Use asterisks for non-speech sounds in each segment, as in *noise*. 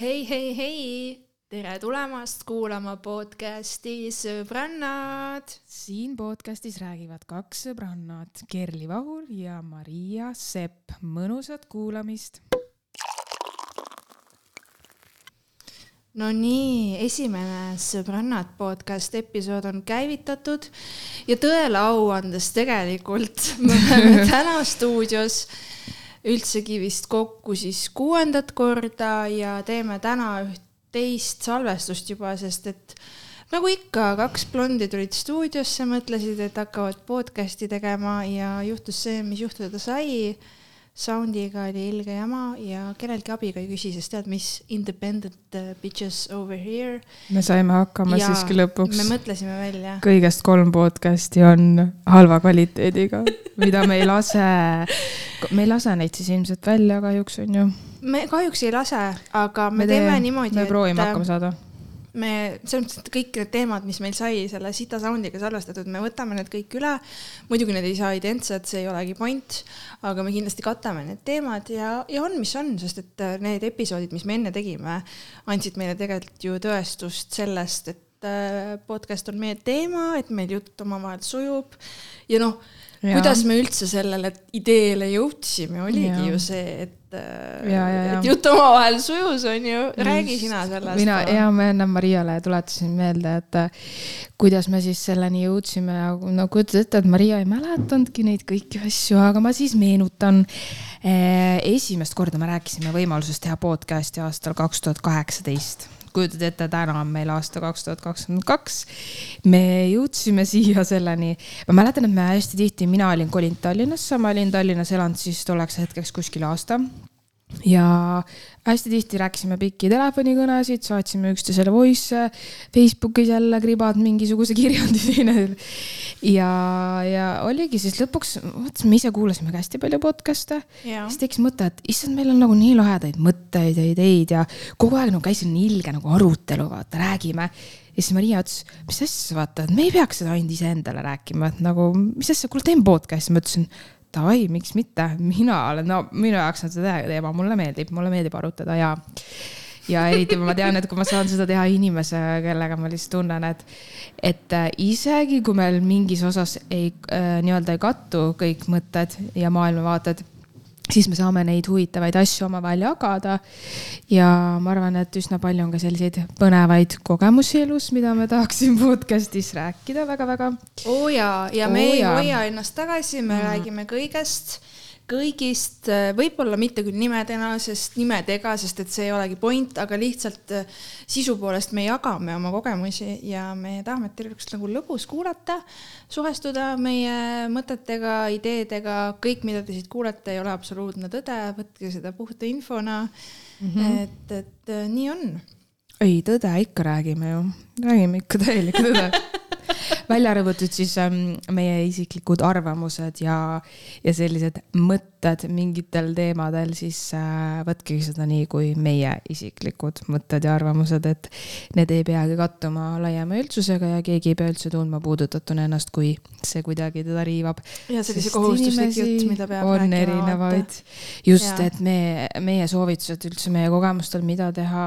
hei, hei, hei, tere tulemast kuulama podcasti Sõbrannad. siin podcastis räägivad kaks sõbrannat, Kerli Vahur ja Maria Sepp. mõnusat kuulamist. no nii, esimene Sõbrannad podcast episood on käivitatud ja tõele au andes tegelikult me oleme *laughs* täna stuudios üldsegi vist kokku siis kuuendat korda ja teeme täna üht teist salvestust juba, sest et nagu ikka, kaks blondi tulid stuudiosse, mõtlesid, et hakkavad podcast'i tegema ja juhtus see, mis juhtuda sai soundiga oli ilge jama ja kelleltki abiga ei küsi, sest tead, mis independent uh, bitches over here. me saime hakkama ja siiski lõpuks. me mõtlesime välja. kõigest kolm podcast'i on halva kvaliteediga, mida me ei lase, me ei lase neid siis ilmselt välja kahjuks on ju. me kahjuks ei lase, aga me, me teeme niimoodi. me proovime hakkama saada me, selles mõttes, et kõik need teemad, mis meil sai selle sita sound'iga salvestatud, me võtame need kõik üle. muidugi need ei saa identsed, see ei olegi point, aga me kindlasti katame need teemad ja, ja on, mis on, sest et äh, need episoodid, mis me enne tegime, andsid meile tegelikult ju tõestust sellest, et äh, podcast on meie teema, et meil jutt omavahel sujub ja noh, kuidas me üldse sellele ideele jõudsime, oligi ja. ju see, et Äh, et jutt omavahel sujus, on ju, räägi sina sellest. mina, ja ma enne Mariale tuletasin meelde, et äh, kuidas me siis selleni jõudsime ja no kujutad ette, et Maria ei mäletanudki neid kõiki asju, aga ma siis meenutan. Äh, esimest korda me rääkisime võimalusest teha podcast'i aastal kaks tuhat kaheksateist kujutad ette, täna on meil aasta kaks tuhat kakskümmend kaks. me jõudsime siia selleni, ma mäletan, et me hästi tihti, mina olin kolinud Tallinnasse, ma olin Tallinnas elanud siis tolleks hetkeks kuskil aasta ja hästi tihti rääkisime pikki telefonikõnesid, saatsime üksteisele voice'e, Facebookis jälle kribad mingisuguse *laughs* kirjandi ja, ja oligi siis lõpuks, vot me ise kuulasime ka hästi palju podcast'e. siis tekkis mõte, et issand, meil on nagu nii lahedaid mõtteid ja ideid ja kogu aeg nagu käis selline ilge nagu arutelu, vaata, räägime. ja siis Maria ütles, mis asja, vaata, et me ei peaks seda ainult iseendale rääkima, et nagu, mis asja, kuule teen podcast'i, ma ütlesin davai, miks mitte, mina olen, no minu jaoks on see teema, mulle meeldib, mulle meeldib arutada ja ja eriti ma tean, et kui ma saan seda teha inimesega, kellega ma lihtsalt tunnen, et, et äh, isegi kui meil mingis osas ei äh, nii-öelda ei kattu kõik mõtted ja maailmavaated siis me saame neid huvitavaid asju omavahel jagada. ja ma arvan, et üsna palju on ka selliseid põnevaid kogemusi elus, mida me tahaksime podcast'is rääkida väga-väga. oo jaa, ja me oo ei hoia ennast tagasi, me mm. räägime kõigest kõigist, äh, võib-olla mitte küll nimedena, sest nimedega, sest et see ei olegi point, aga lihtsalt äh, sisu poolest me jagame oma kogemusi ja me tahame, et teil oleks nagu lõbus kuulata, suhestuda meie mõtetega, ideedega, kõik, mida te siit kuulete, ei ole absoluutne tõde, võtke seda puhta infona mm. -hmm. et, et äh, nii on. ei, tõde ikka räägime ju, räägime ikka täielikku tõde *laughs* *laughs* välja arvatud siis ähm, meie isiklikud arvamused ja, ja sellised mõtted mingitel teemadel, siis äh, võtkegi seda nii kui meie isiklikud mõtted ja arvamused, et need ei peagi kattuma laiema üldsusega ja keegi ei pea üldse tundma puudutatuna ennast, kui see kuidagi teda riivab. ja sellise kohustuslik jutt, mida peab on erinevaid, just, et me, meie soovitused üldse meie kogemustel, mida teha,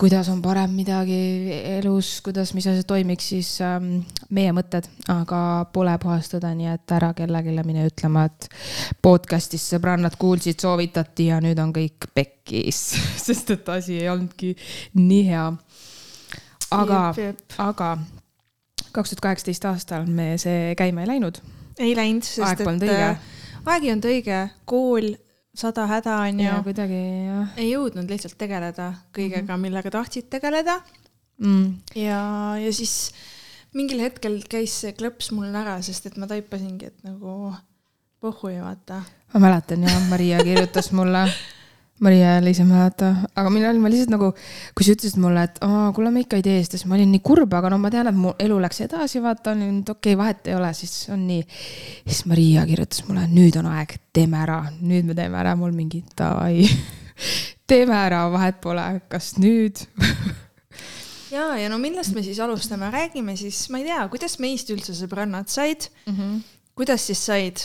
kuidas on parem midagi elus, kuidas, mis asjad toimiks, siis ähm, meie mõtted, aga pole puhas tõde, nii et ära kellelegi mine ütlema, et podcast'is sõbrannad kuulsid, soovitati ja nüüd on kõik pekkis *laughs* sest et asi ei olnudki nii hea. aga, aga kaks tuhat kaheksateist aastal me see käima ei läinud. ei läinud, sest aeg et äh, aeg ei olnud õige, kool sada häda on ju. kuidagi jah. ei jõudnud lihtsalt tegeleda kõigega -hmm. millega tahtsid tegeleda mm.. ja, ja siis mingil hetkel käis see klõps mul ära, sest et ma taipasingi, et nagu pohhui, vaata. ma mäletan jah, Maria kirjutas mulle Maria jälle ise mäleta, aga olin, ma lihtsalt nagu, kui sa ütlesid mulle, et aa, kuule, me ikka ei tee seda, siis ma olin nii kurb, aga no ma tean, et mu elu läks edasi, vaata, olin, et okei okay,, vahet ei ole, siis on nii. siis Maria kirjutas mulle, nüüd on aeg, teeme ära, nüüd me teeme ära, mul mingi davai *laughs* teeme ära, vahet pole, kas nüüd *laughs* ja, ja no millest me siis alustame, räägime siis, ma ei tea, kuidas meist üldse sõbrannad said mm? -hmm. kuidas siis said?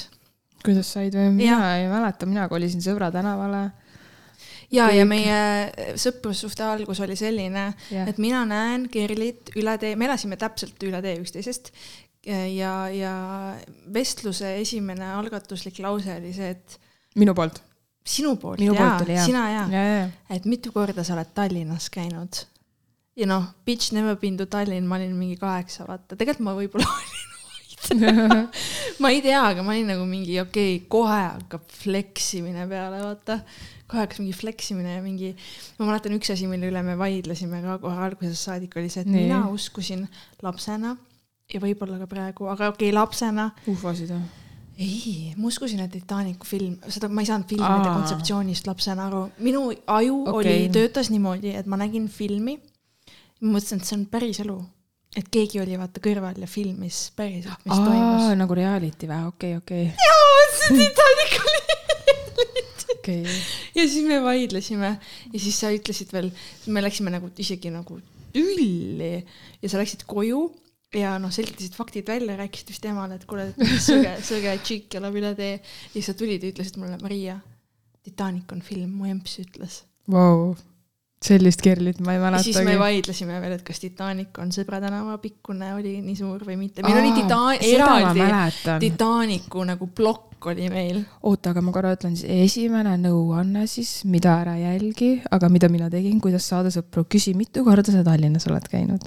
kuidas said või? mina ei mäleta, mina kolisin Sõbra tänavale. ja, ja meie sõprussuhte algus oli selline Jah. et mina näen Kerlit üle tee, me elasime täpselt üle tee üksteisest ja, ja vestluse esimene algatuslik lause oli see, et minu poolt. sinu poolt jaa. sina jaa ja, ja, et mitu korda sa oled Tallinnas käinud ja noh, bitch never been to Tallinn, ma olin mingi kaheksa, vaata, tegelikult ma võib-olla *laughs* olin vaid. ma ei tea, aga ma olin nagu mingi okei okay,, kohe hakkab fleksimine peale, vaata. kohe hakkas mingi fleksimine ja mingi, ma mäletan üks asi, mille üle me vaidlesime ka kohe algusest saadik oli see, et Nii. mina uskusin lapsena ja võib-olla ka praegu, aga okei okay,, lapsena ufosid või? ei, ma uskusin, et Titanicu film, seda ma ei saanud filmide kontseptsioonist lapsena aru, minu aju okay. Oli, töötas niimoodi, et ma nägin filmi. Ma mõtlesin, et see on päris elu, et keegi oli vaata kõrval ja filmis päriselt, mis toimus. nagu reality või? okei, okei, jaa, ma mõtlesin, Titanic oli okei. ja siis me vaidlesime ja siis sa ütlesid veel, me läksime nagu isegi nagu tülli ja sa läksid koju ja noh, selgitasid faktid välja, rääkisid vist emale, et kuule, sõge, *laughs* sõge tšikk elab üle tee. ja siis sa tulid ja ütlesid mulle, Maria, Titanic on film, mu emps ütles. Vau, sellist Kerlit ma ei ja siis me vaidlesime veel, et kas Titanic on Sõbra tänava pikkune oli nii suur või mitte. meil oli Aa, Titan-, seda ma eraldi. Titanicu nagu plokk oli meil. oota, aga ma korra ütlen siis, esimene nõuanne siis, mida ära jälgi, aga mida mina tegin, kuidas saada sõpru, küsi, mitu korda sa Tallinnas oled käinud.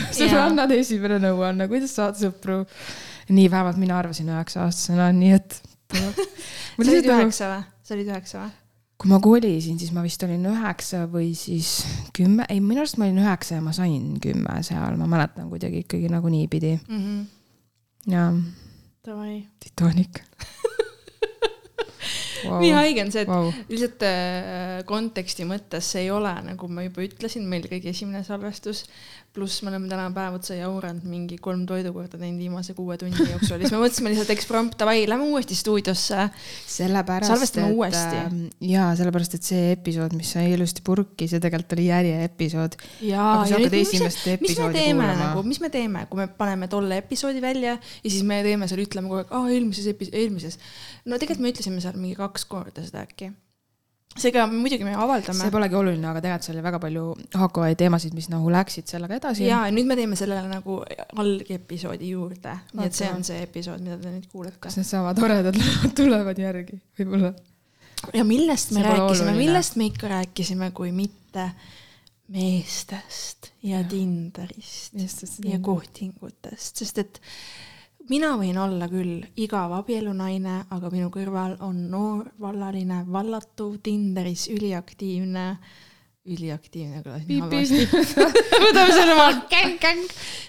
*laughs* sõbrannade esimene nõuanne, kuidas saada sõpru. nii vähemalt mina arvasin üheksa-aastasena, nii et. *laughs* sa olid üheksa või? sa olid üheksa või? Kui ma kolisin, siis ma vist olin üheksa või siis kümme, ei minu arust ma olin üheksa ja ma sain kümme seal, ma mäletan kuidagi ikkagi nagu niipidi Mhm. ja Davai. Titanic *laughs* wow. nii haige on see, et wow. lihtsalt äh, konteksti mõttes see ei ole, nagu ma juba ütlesin, meil kõige esimene salvestus, pluss me oleme täna päev otsa jauranud mingi kolm toidukorda teinud viimase kuue tunni jooksul siis me mõtlesime lihtsalt eksprompt, davai, lähme uuesti stuudiosse. sellepärast, Salvestame et uuesti. ähm, jaa, sellepärast, et see episood, mis sai ilusti purki, see tegelikult oli järjeepisood. ja, Aga sa ja nüüd, mis, esimest mis me teeme kuulama. nagu, mis me teeme, kui me paneme tolle episoodi välja ja siis me teeme seal, ütleme kogu aeg, aa eelmises epi-, eelmises. no tegelikult me ütlesime seal mingi kaks korda seda äkki. Seega muidugi me avaldame see. polegi oluline, aga tegelikult seal oli väga palju haakavaid teemasid, mis nagu läksid sellega edasi. ja nüüd me teeme sellele nagu algepisoodi juurde, nii et see on see episood, mida te nüüd kuulete kas. need sama toredad tulevad järgi, võib-olla? ja millest me See rääkisime, millest me ikka rääkisime, kui mitte meestest ja Tinderist ja kohtingutest, sest et mina võin olla küll igav abielunaine, aga minu kõrval on noor vallaline, vallatu, Tinderis üliaktiivne, üliaktiivne kõlas nii halvasti. võtame selle maha, *laughs* käng-käng.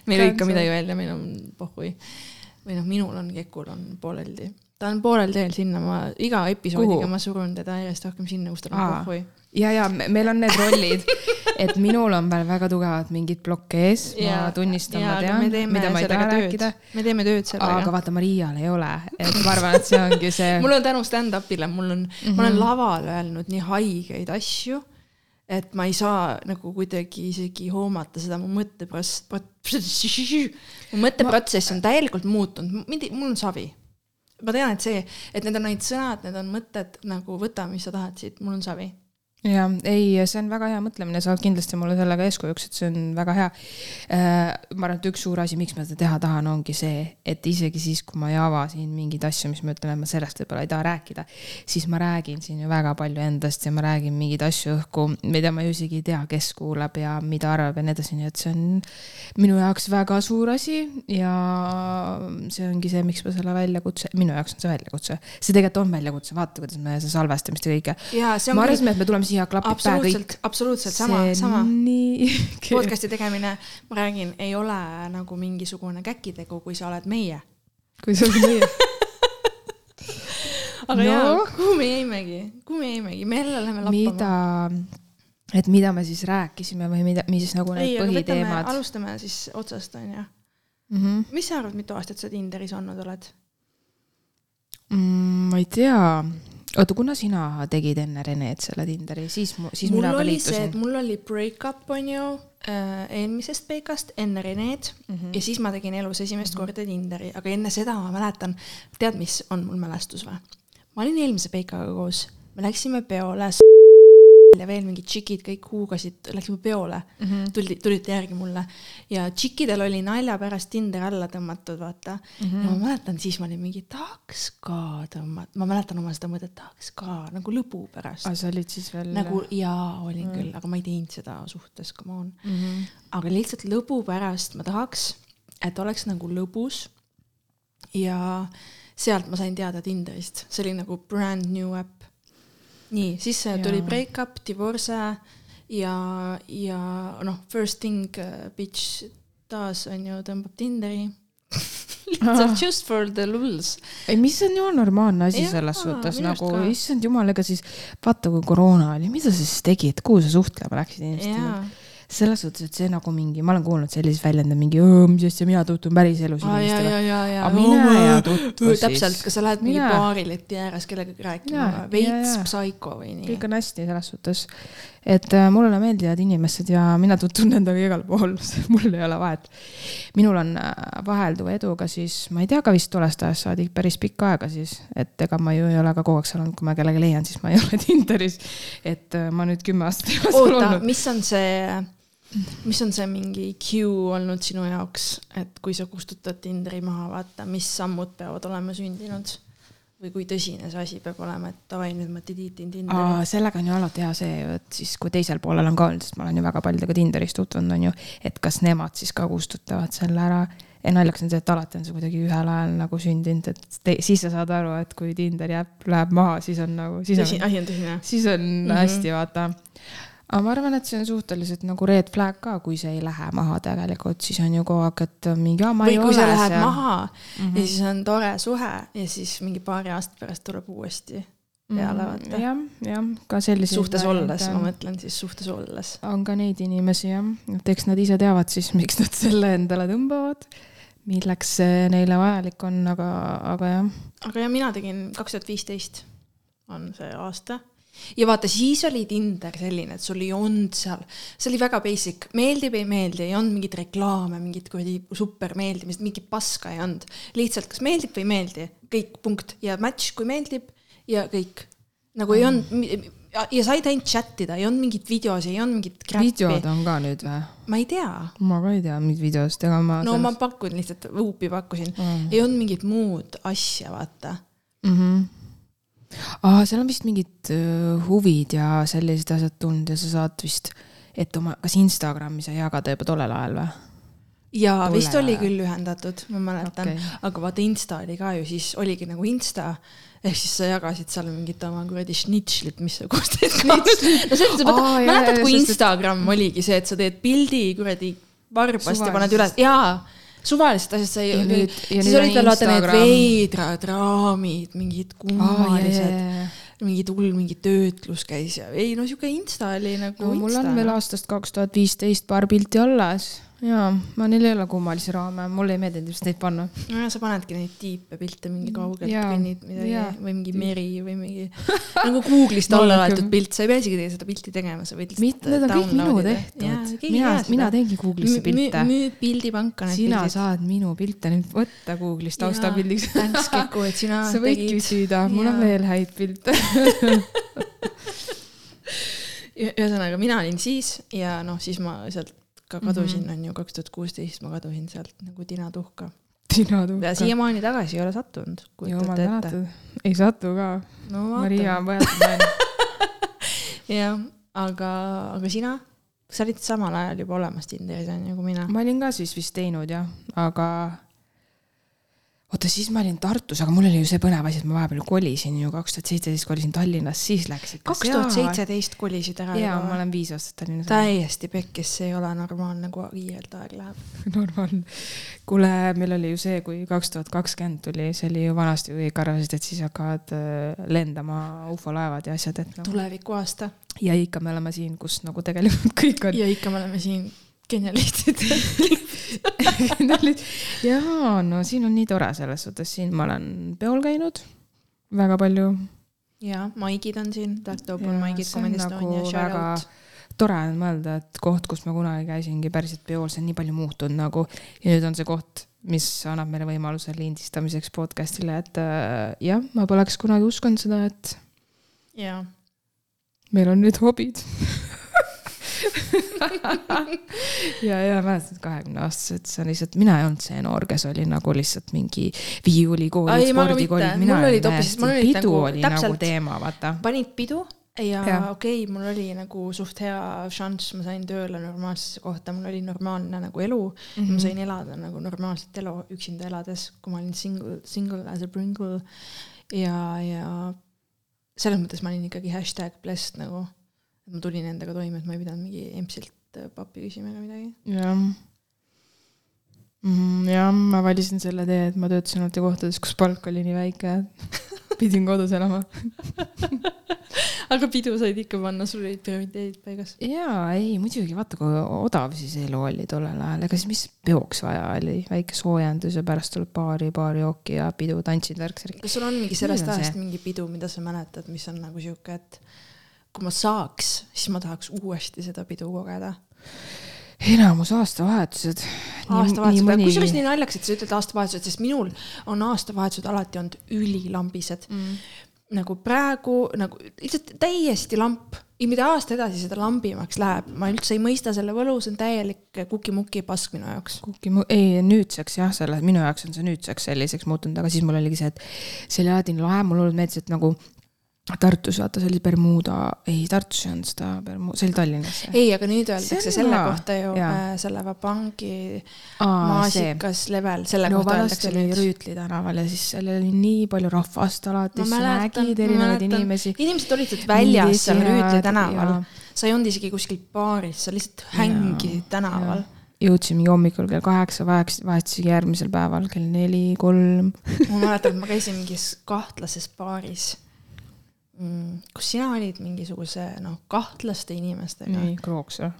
me ei lõika midagi välja, meil on pohhui. või noh, minul on, Kekul on pooleldi. ta on poolel teel sinna, ma iga episoodiga Kuhu? ma surun teda järjest rohkem sinna, kus tal on pohhui. ja, ja me- meil on need *laughs* rollid, et minul on veel väga tugevad mingid blokke ees, ma tunnistan, ma tean, mida ma ei taha rääkida. me teeme tööd sellega aga vaata, Marial ei ole, et ma arvan, et see ongi see. *laughs* mul on tänu stand-up'ile, mul on mm, -hmm. ma olen laval öelnud nii haigeid asju, et ma ei saa nagu kuidagi isegi hoomata seda mu mõtteprots-, mu mõtteprotsess on täielikult muutunud, mind, mul on savi. ma tean, et see, et need on need sõnad, need on mõtted nagu võta, mis sa tahad siit, mul on savi. Ja ei, see on väga hea mõtlemine, sa oled kindlasti mulle sellega eeskujuks, et see on väga hea. ma arvan, et üks suur asi, miks ma seda teha tahan, ongi see, et isegi siis, kui ma ei ava siin mingeid asju, mis ma ütlen, et ma sellest võib-olla ei taha rääkida, siis ma räägin siin ju väga palju endast ja ma räägin mingeid asju õhku, mida ma ju isegi ei tea, kes kuulab ja mida arvab ja nii edasi, nii et see on minu jaoks väga suur asi ja see ongi see, miks ma selle väljakutse, minu jaoks on see väljakutse, see tegelikult on väljakutse, vaata, kuidas me seda salvestamist ja kõike. ja see on me küll arvasime, et me tuleme siia klapid pähe kõik. absoluutselt, sama, sama. nii. *laughs* podcast'i tegemine, ma räägin, ei ole nagu mingisugune käkitegu, kui sa oled meie. kui see oli meie. *laughs* aga No. jaa, kuhu me jäimegi, kuhu me jäimegi, me jälle läheme lappama. mida, et mida me siis rääkisime või mida, mis nagu need ei, põhiteemad. alustame siis otsast, onju. Mm -hmm. mis sa arvad, mitu aastat sa Tinderis olnud oled? mm, ma ei tea, oota, kuna sina tegid enne Renet selle Tinderi, siis, siis mul mina ka liitusin. mul oli break-up, onju, eelmisest Peikast enne Rened mm. -hmm. ja siis ma tegin elus esimest mm -hmm. korda Tinderi, aga enne seda ma mäletan, tead, mis on mul mälestus või? ma olin eelmise Peikaga koos me läksime peole ja veel mingid tšikid kõik huugasid, läksime peole mm. -hmm. tuldi, tulite järgi mulle ja tšikkidel oli nalja pärast Tinder alla tõmmatud, vaata mm. -hmm. ja ma mäletan, siis ma olin mingi, tahaks ka tõmmata, ma mäletan oma seda mõtet, tahaks ka nagu lõbu pärast aga sa olid siis veel nagu jaa, olin mm. küll, aga ma ei teinud seda suhtes, come on mm. -hmm. aga lihtsalt lõbu pärast ma tahaks, et oleks nagu lõbus. ja sealt ma sain teada Tinderist, see oli nagu brand new äpp. nii, siis Jaa. tuli break-up, divorce ja, ja noh, first thing uh, bitch taas on ju, tõmbab Tinderi. *laughs* lihtsalt just for the lulz. ei, mis on ju normaalne asi Jaa, selles suhtes nagu issand jumal, ega siis vaata, kui koroona oli, mida sa siis tegid, kuhu sa suhtlema läksid inimestega selles suhtes, et see nagu mingi, ma olen kuulnud selliseid väljende, mingi, mis asja, mina tutvun päriselus inimestega. aga mine ja tutvu siis. täpselt, kas sa lähed mingi baari leti ääres kellegagi rääkima veits psaiko või nii kõik. on hästi selles suhtes, et äh, mulle meeldivad inimesed ja mina tutvun nendega igal pool, *laughs* mul ei ole vahet. minul on äh, vahelduva eduga siis, ma ei tea, ka vist tollest ajast saadik päris pikka aega siis, et ega ma ju ei ole ka kogu aeg seal olnud, kui ma kellegi leian, siis ma ei ole *laughs* Tinderis. et äh, ma nüüd kümme aastat ei ole seal oota, olnud. mis on see, mis on see mingi cue olnud sinu jaoks, et kui sa kustutad Tinderi maha, vaata, mis sammud peavad olema sündinud? või kui tõsine see asi peab olema, et davai, nüüd ma delete in Tinderi. sellega on ju alati hea see, et siis kui teisel poolel on ka olnud, sest ma olen ju väga paljudega Tinderis tutvunud, on ju, et kas nemad siis ka kustutavad selle ära. ja naljakas on see, et alati on see kuidagi ühel ajal nagu sündinud, et te, siis sa saad aru, et kui Tinderi äpp läheb maha, siis on nagu, siis on, asi on tõsine. siis on mm. -hmm. hästi, vaata. Aga ma arvan, et see on suhteliselt nagu red flag ka, kui see ei lähe maha tegelikult, siis on ju kogu aeg, et mingi, aa, ma või ei kui ole see läheb seal. maha mm -hmm. ja siis on tore suhe ja siis mingi paari aasta pärast tuleb uuesti peale, vaata. jah, jah, ka selliseid. suhtes olles, ma mõtlen siis suhtes olles. on ka neid inimesi jah, et eks nad ise teavad siis, miks nad selle endale tõmbavad, milleks see neile vajalik on, aga, aga jah. aga ja mina tegin kaks tuhat viisteist on see aasta ja vaata, siis oli Tinder selline, et sul ei olnud seal, see oli väga basic, meeldib, ei meeldi, ei olnud mingeid reklaame, mingit kuradi super meeldimist, mingit paska ei olnud. lihtsalt, kas meeldib või ei meeldi, kõik, punkt ja match, kui meeldib ja kõik. nagu ei olnud, ja said ainult chat ida, ei olnud mingeid videosid, ei olnud mingit videod on ka nüüd või? ma ei tea, ma ka ei tea, mis videost, ega ma no ma pakun lihtsalt, Whoopi pakkusin Mm. ei olnud mingit muud asja, vaata mm. -hmm. aa, seal on vist mingid huvid ja sellised asjad tulnud ja sa saad vist, et oma, kas Instagrami sai jagada juba tollel ajal või? jaa, vist oli küll ühendatud, ma mäletan. Okay., aga vaata Insta oli ka ju siis oligi nagu Insta. Ehk siis sa jagasid seal mingit oma kuradi šnitšlit, mis sa koostasid. no selles mõttes, Aa, jaa, mäletad, kui Instagram oligi see, et sa teed pildi kuradi varbast ja paned üles, jaa, suvalisest asjast sai Ja nüüd- ja nüüd on Instagram. veidrad raamid, mingid kummalised, mingid hull mingi töötlus käis ja ei no sihuke Insta oli nagu no mul on veel aastast kaks tuhat viisteist paar pilti alles ja ma neil ei ole kummalisi raame, mulle ei meeldinud just neid panna. nojah, sa panedki neid tiipe pilte mingi kaugelt Jaa, kõnnid midagi jaa. või mingi meri või mingi *laughs* nagu Google'ist alla laetud pilt, sa ei pea isegi seda pilti tegema, sa võid mitte, need on kõik minu tehtud. mina, mina teengi Google'isse pilte. müüd pildipanka need sina pildid. saad minu pilte nüüd võtta Google'ist taustapildiks. Thanks Keku, et sina sa võid küsida, mul on Jaa. veel häid pilte. *laughs* ühesõnaga, mina olin siis ja noh, siis ma sealt ka kadusin mm, -hmm. on ju, kaks tuhat kuusteist ma kadusin sealt nagu tina tuhka. sina ja siiamaani tagasi ei ole sattunud, jumal tänatud. ei satu ka. no Maria on võetud naine. *laughs* jah, aga, aga sina, sa olid samal ajal juba olemas Tinderis on ju, kui mina. ma olin ka siis vist teinud jah, aga oota, siis ma olin Tartus, aga mul oli ju see põnev asi, et ma vahepeal kolisin ju kaks tuhat seitseteist kolisin Tallinnas, siis läks ikka kaks tuhat seitseteist kolisid ära jaa, ma olen viis aastat Tallinnas. täiesti pekkis, see ei ole normaalne, kui kiirelt aeg läheb. *laughs* normaalne. kuule, meil oli ju see, kui kaks tuhat kakskümmend tuli, see oli ju vanasti, kui kõik arvasid, et siis hakkavad äh, lendama ufolaevad ja asjad, et noh. tuleviku aasta ja ikka me oleme siin, kus nagu tegelikult *laughs* kõik on. ja ikka me oleme siin genialistid. *laughs* jaa, no siin on nii tore selles suhtes, siin ma olen peol käinud väga palju. ja maigid on siin, Dark Open Jaa, maigid, Comedy nagu Estonia, shout väga- out. tore on mõelda, et koht, kus ma kunagi käisingi päriselt peol, see on nii palju muutunud nagu ja nüüd on see koht, mis annab meile võimaluse lindistamiseks podcast'ile, et äh, jah, ma poleks kunagi uskunud seda, et jaa. meil on nüüd hobid *laughs* *laughs* ja, ja mäletad kahekümne aastased, on lihtsalt, mina ei olnud see noor, kes oli nagu lihtsalt mingi viiulikoolid, ka spordikoolid mina olin täiesti pidu nagu- oli nagu teema, vaata. panid pidu ja Jah. okei okay,, mul oli nagu suht hea šanss, ma sain tööle normaalsesse kohta, mul oli normaalne nagu elu mm, Mhm. -hmm. ma sain elada nagu normaalset elu üksinda elades, kui ma olin single, single as a pringle ja, ja selles mõttes ma olin ikkagi hashtag blessed nagu, et ma tulin endaga toime, et ma ei pidanud mingi empsilt äh, pappi küsima ega midagi. jah. jah, ma valisin selle tee, et ma töötasin alati kohtades, kus palk oli nii väike, et pidin kodus elama. *laughs* aga pidu said ikka panna, sul olid prioriteedid paigas. jaa, ei muidugi, vaata kui odav siis elu oli tollel ajal, ega siis mis peoks vaja oli, väike soojendus ja pärast tuleb baari, baarijooki ja pidu, tantsid, värk-särk. kas sul on mingi sellest on see. ajast mingi pidu, mida sa mäletad, mis on nagu sihuke, et kui ma saaks, siis ma tahaks uuesti seda pidu kogeda. enamus aastavahetused. aastavahetused, kusjuures nii naljakas, et sa ütled aastavahetused, sest minul on aastavahetused alati olnud ülilambised mm.. nagu praegu nagu lihtsalt täiesti lamp ja mida aasta edasi, seda lambimaks läheb, ma üldse ei mõista selle võlu, see on täielik kuki-muki pask minu jaoks. kuki, ei nüüdseks jah, selle, minu jaoks on see nüüdseks selliseks muutunud, aga siis mul oligi see, et see oli alati lahe, mul olnud meeldis, et nagu Tartus vaata, see oli Bermuda, ei Tartus ei olnud seda Bermu-, see oli Tallinnas. ei, aga nüüd öeldakse selle hea. kohta ju Jaa. äh, selle Vabangi aa, see. maasikas level, selle no kohta öeldakse nüüd. Rüütli tänaval ja siis seal oli nii palju rahvast alati, sa nägid erinevaid inimesi. inimesed olid väljas seal Rüütli tänaval sa ei olnud isegi kuskil baaris, sa lihtsalt hängisid tänaval. jõudsimegi hommikul kell kaheksa, vahetasime järgmisel päeval kell neli, kolm. ma mäletan, et ma käisin mingis kahtlases baaris kus sina olid mingisuguse noh, kahtlaste inimestega. nii, Krooks või?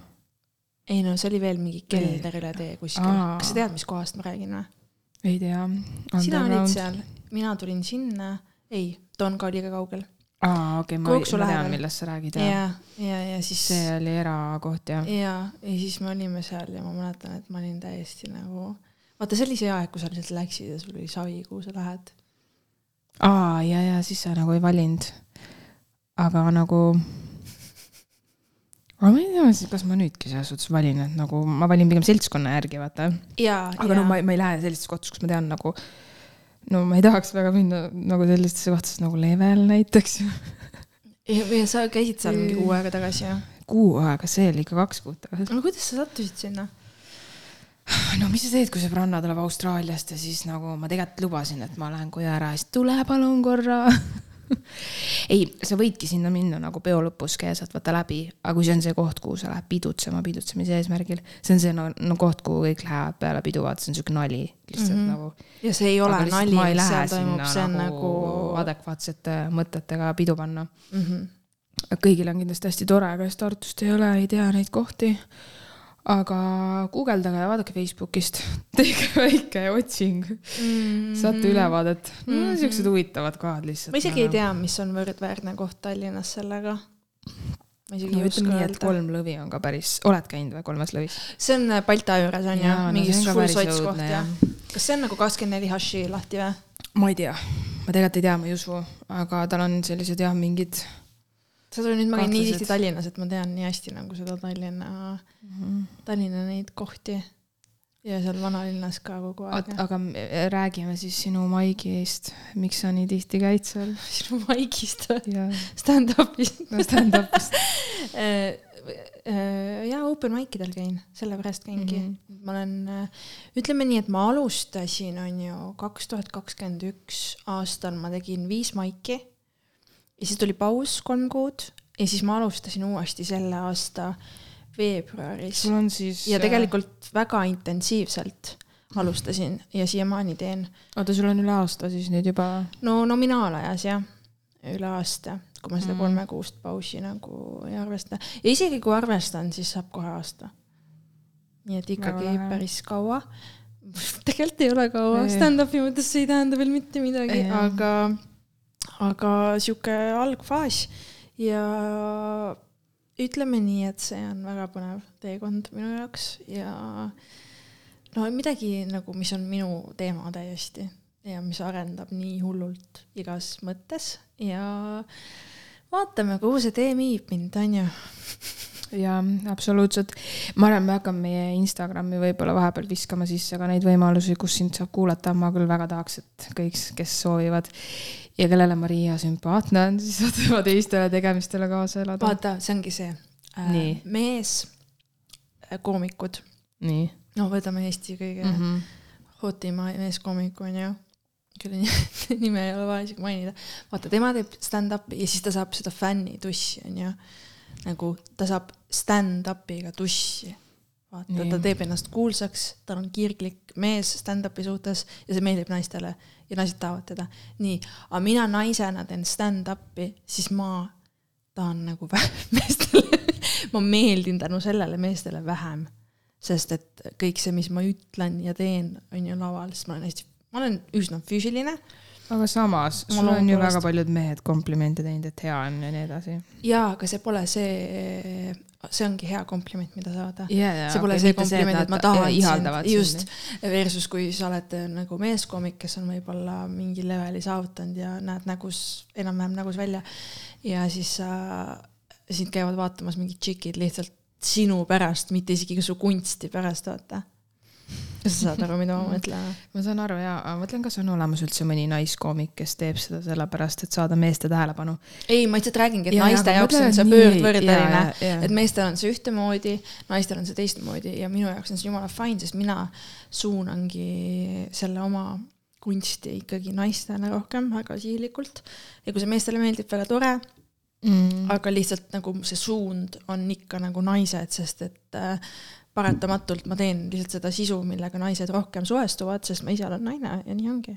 ei no see oli veel mingi kelder üle tee kuskil kas sa tead, mis kohast ma räägin või? ei tea. sina olid seal, mina tulin sinna, ei, Tonga oli ka kaugel. aa, okei, ma, Krooksu ma tean, millest sa räägid, ja jah., ja, ja siis. see oli erakoht, jah. ja, ja siis me olime seal ja ma mäletan, et ma olin täiesti nagu, vaata see oli see aeg, kui sa lihtsalt läksid ja sul oli savi, kuhu sa lähed. aa, ja, ja siis sa nagu ei valinud. Aga nagu. aga ma ei tea kas ma nüüdki selles suhtes valin, et nagu ma valin pigem seltskonna järgi, vaata. ja, aga no ma, ma ei lähe sellistes kohtades, kus ma tean nagu, no ma ei tahaks väga minna nagu sellistesse kohtadesse nagu Level näiteks. ja, ja sa käisid seal mingi kuu aega tagasi ju. kuu aega, see oli ikka kaks kuud tagasi. no kuidas sa sattusid sinna? no mis sa teed, kui sõbranna tuleb Austraaliast ja siis nagu ma tegelikult lubasin, et ma lähen koju ära ja siis tule palun korra. *laughs* ei, sa võidki sinna minna nagu peo lõpus sealt vaata läbi, aga kui see on see koht, kuhu sa lähed pidutsema pidutsemise eesmärgil, see on see no, no koht, kuhu kõik lähevad peale pidu, vaata see on siuke nali lihtsalt mm -hmm. nagu. ja see ei ole Aga nali, mis seal toimub, see on nagu nagu adekvaatsete mõtetega pidu panna. mm. -hmm. kõigil on kindlasti hästi tore, kes Tartust ei ole, ei tea neid kohti. Aga guugeldage ja vaadake Facebookist, *laughs* tehke väike otsing mm, -hmm. saate ülevaadet mm. -hmm. No, siuksed huvitavad kohad lihtsalt. ma isegi ei. tea, mis on võrdväärne koht Tallinnas sellega. ma isegi no ei oska öelda. kolm lõvi on ka päris, oled käinud või kolmes lõvis? see on äh, Balta juures on ju no, mingi ka full sots koht jah jah.? kas see on nagu kakskümmend neli haši lahti või? ma ei tea, ma tegelikult ei tea, ma ei usu, aga tal on sellised jah, mingid seda nüüd ma käin nii tihti Tallinnas, et ma tean nii hästi nagu seda Tallinna, Mhm. Tallinna neid kohti. ja seal vanalinnas ka kogu aeg aga me- räägime siis sinu Maigist, miks sa nii tihti käid seal *laughs* sinu maigist või? ja stand-up'ist no stand-up'ist. *laughs* ja open mic idel käin, sellepärast käingi mm. -hmm. ma olen, ütleme nii, et ma alustasin, on ju, kaks tuhat kakskümmend üks aastal ma tegin viis maiki ja siis tuli paus kolm kuud ja siis ma alustasin uuesti selle aasta veebruaris sul on siis. ja tegelikult väga intensiivselt alustasin ja siiamaani teen. oota, sul on üle aasta siis nüüd juba. no nominaalajas jah, üle aasta, kui ma seda Mm. kolmekuust pausi nagu ei arvesta ja isegi kui arvestan, siis saab kohe aasta. nii et ikkagi Väga päris kaua. *laughs* tegelikult ei ole kaua stand-up'i mõttes see ei tähenda veel mitte midagi, aga, aga sihuke algfaas ja ütleme nii, et see on väga põnev teekond minu jaoks ja no midagi nagu, mis on minu teema täiesti ja mis arendab nii hullult igas mõttes ja vaatame, kuhu see tee viib mind, onju. *laughs* jaa, absoluutselt. ma arvan, me hakkame meie Instagrami võib-olla vahepeal viskama sisse ka neid võimalusi, kus sind saab kuulata, ma küll väga tahaks, et kõik, kes soovivad ja kellele Maria sümpaatne on, siis saavad tema teistele tegemistele kaasa elada. vaata, see ongi see äh, mees, koomikud, nii no võtame Eesti kõige mm mm. -hmm. hotima meeskoomiku onju, kelle ni- *laughs* nime ei ole vaja isegi mainida. vaata, tema teeb stand-up'i ja siis ta saab seda fännitussi onju. Nagu ta saab stand-up'iga tussi. vaata, ta teeb ennast kuulsaks, tal on kirglik mees stand-up'i suhtes ja see meeldib naistele ja naised tahavad teda. nii, aga mina naisena teen stand-up'i, siis ma tahan nagu *laughs* meestele, ma meeldin tänu sellele meestele vähem sest et kõik see, mis ma ütlen ja teen, on ju laval, sest ma olen hästi, ma olen üsna füüsiline aga samas, Ma sul on ju väga paljud mehed komplimente teinud, et hea on ja nii edasi. ja aga see pole see, see ongi hea kompliment, mida saada. Yeah, see pole see kompliment, et ma tahan sind, just, versus kui sa oled äh, nagu meeskoomik, kes on võib-olla mingi leveli saavutanud ja näed nägus, enam-vähem nägus välja ja siis sa, sind käivad vaatamas mingid tšikid lihtsalt sinu pärast, mitte isegi su kunsti pärast, vaata. Kas sa saad aru, mida ma mõtlen? ma saan aru ja, aga mõtlen, kas on olemas üldse mõni naiskoomik, kes teeb seda sellepärast, et saada meeste tähelepanu. ei, ma lihtsalt räägingi, et Ja, naiste jaoks on see pöördvõrdeline et meestel on see ühtemoodi, naistel on see teistmoodi ja minu jaoks on see jumala fine, sest mina suunangi selle oma kunsti ikkagi naistele rohkem, väga sihilikult. ja kui see meestele meeldib, väga tore, mm.. aga lihtsalt nagu see suund on ikka nagu naised, sest et äh, paratamatult ma teen lihtsalt seda sisu, millega naised rohkem suhestuvad, sest ma ise olen naine ja nii ongi.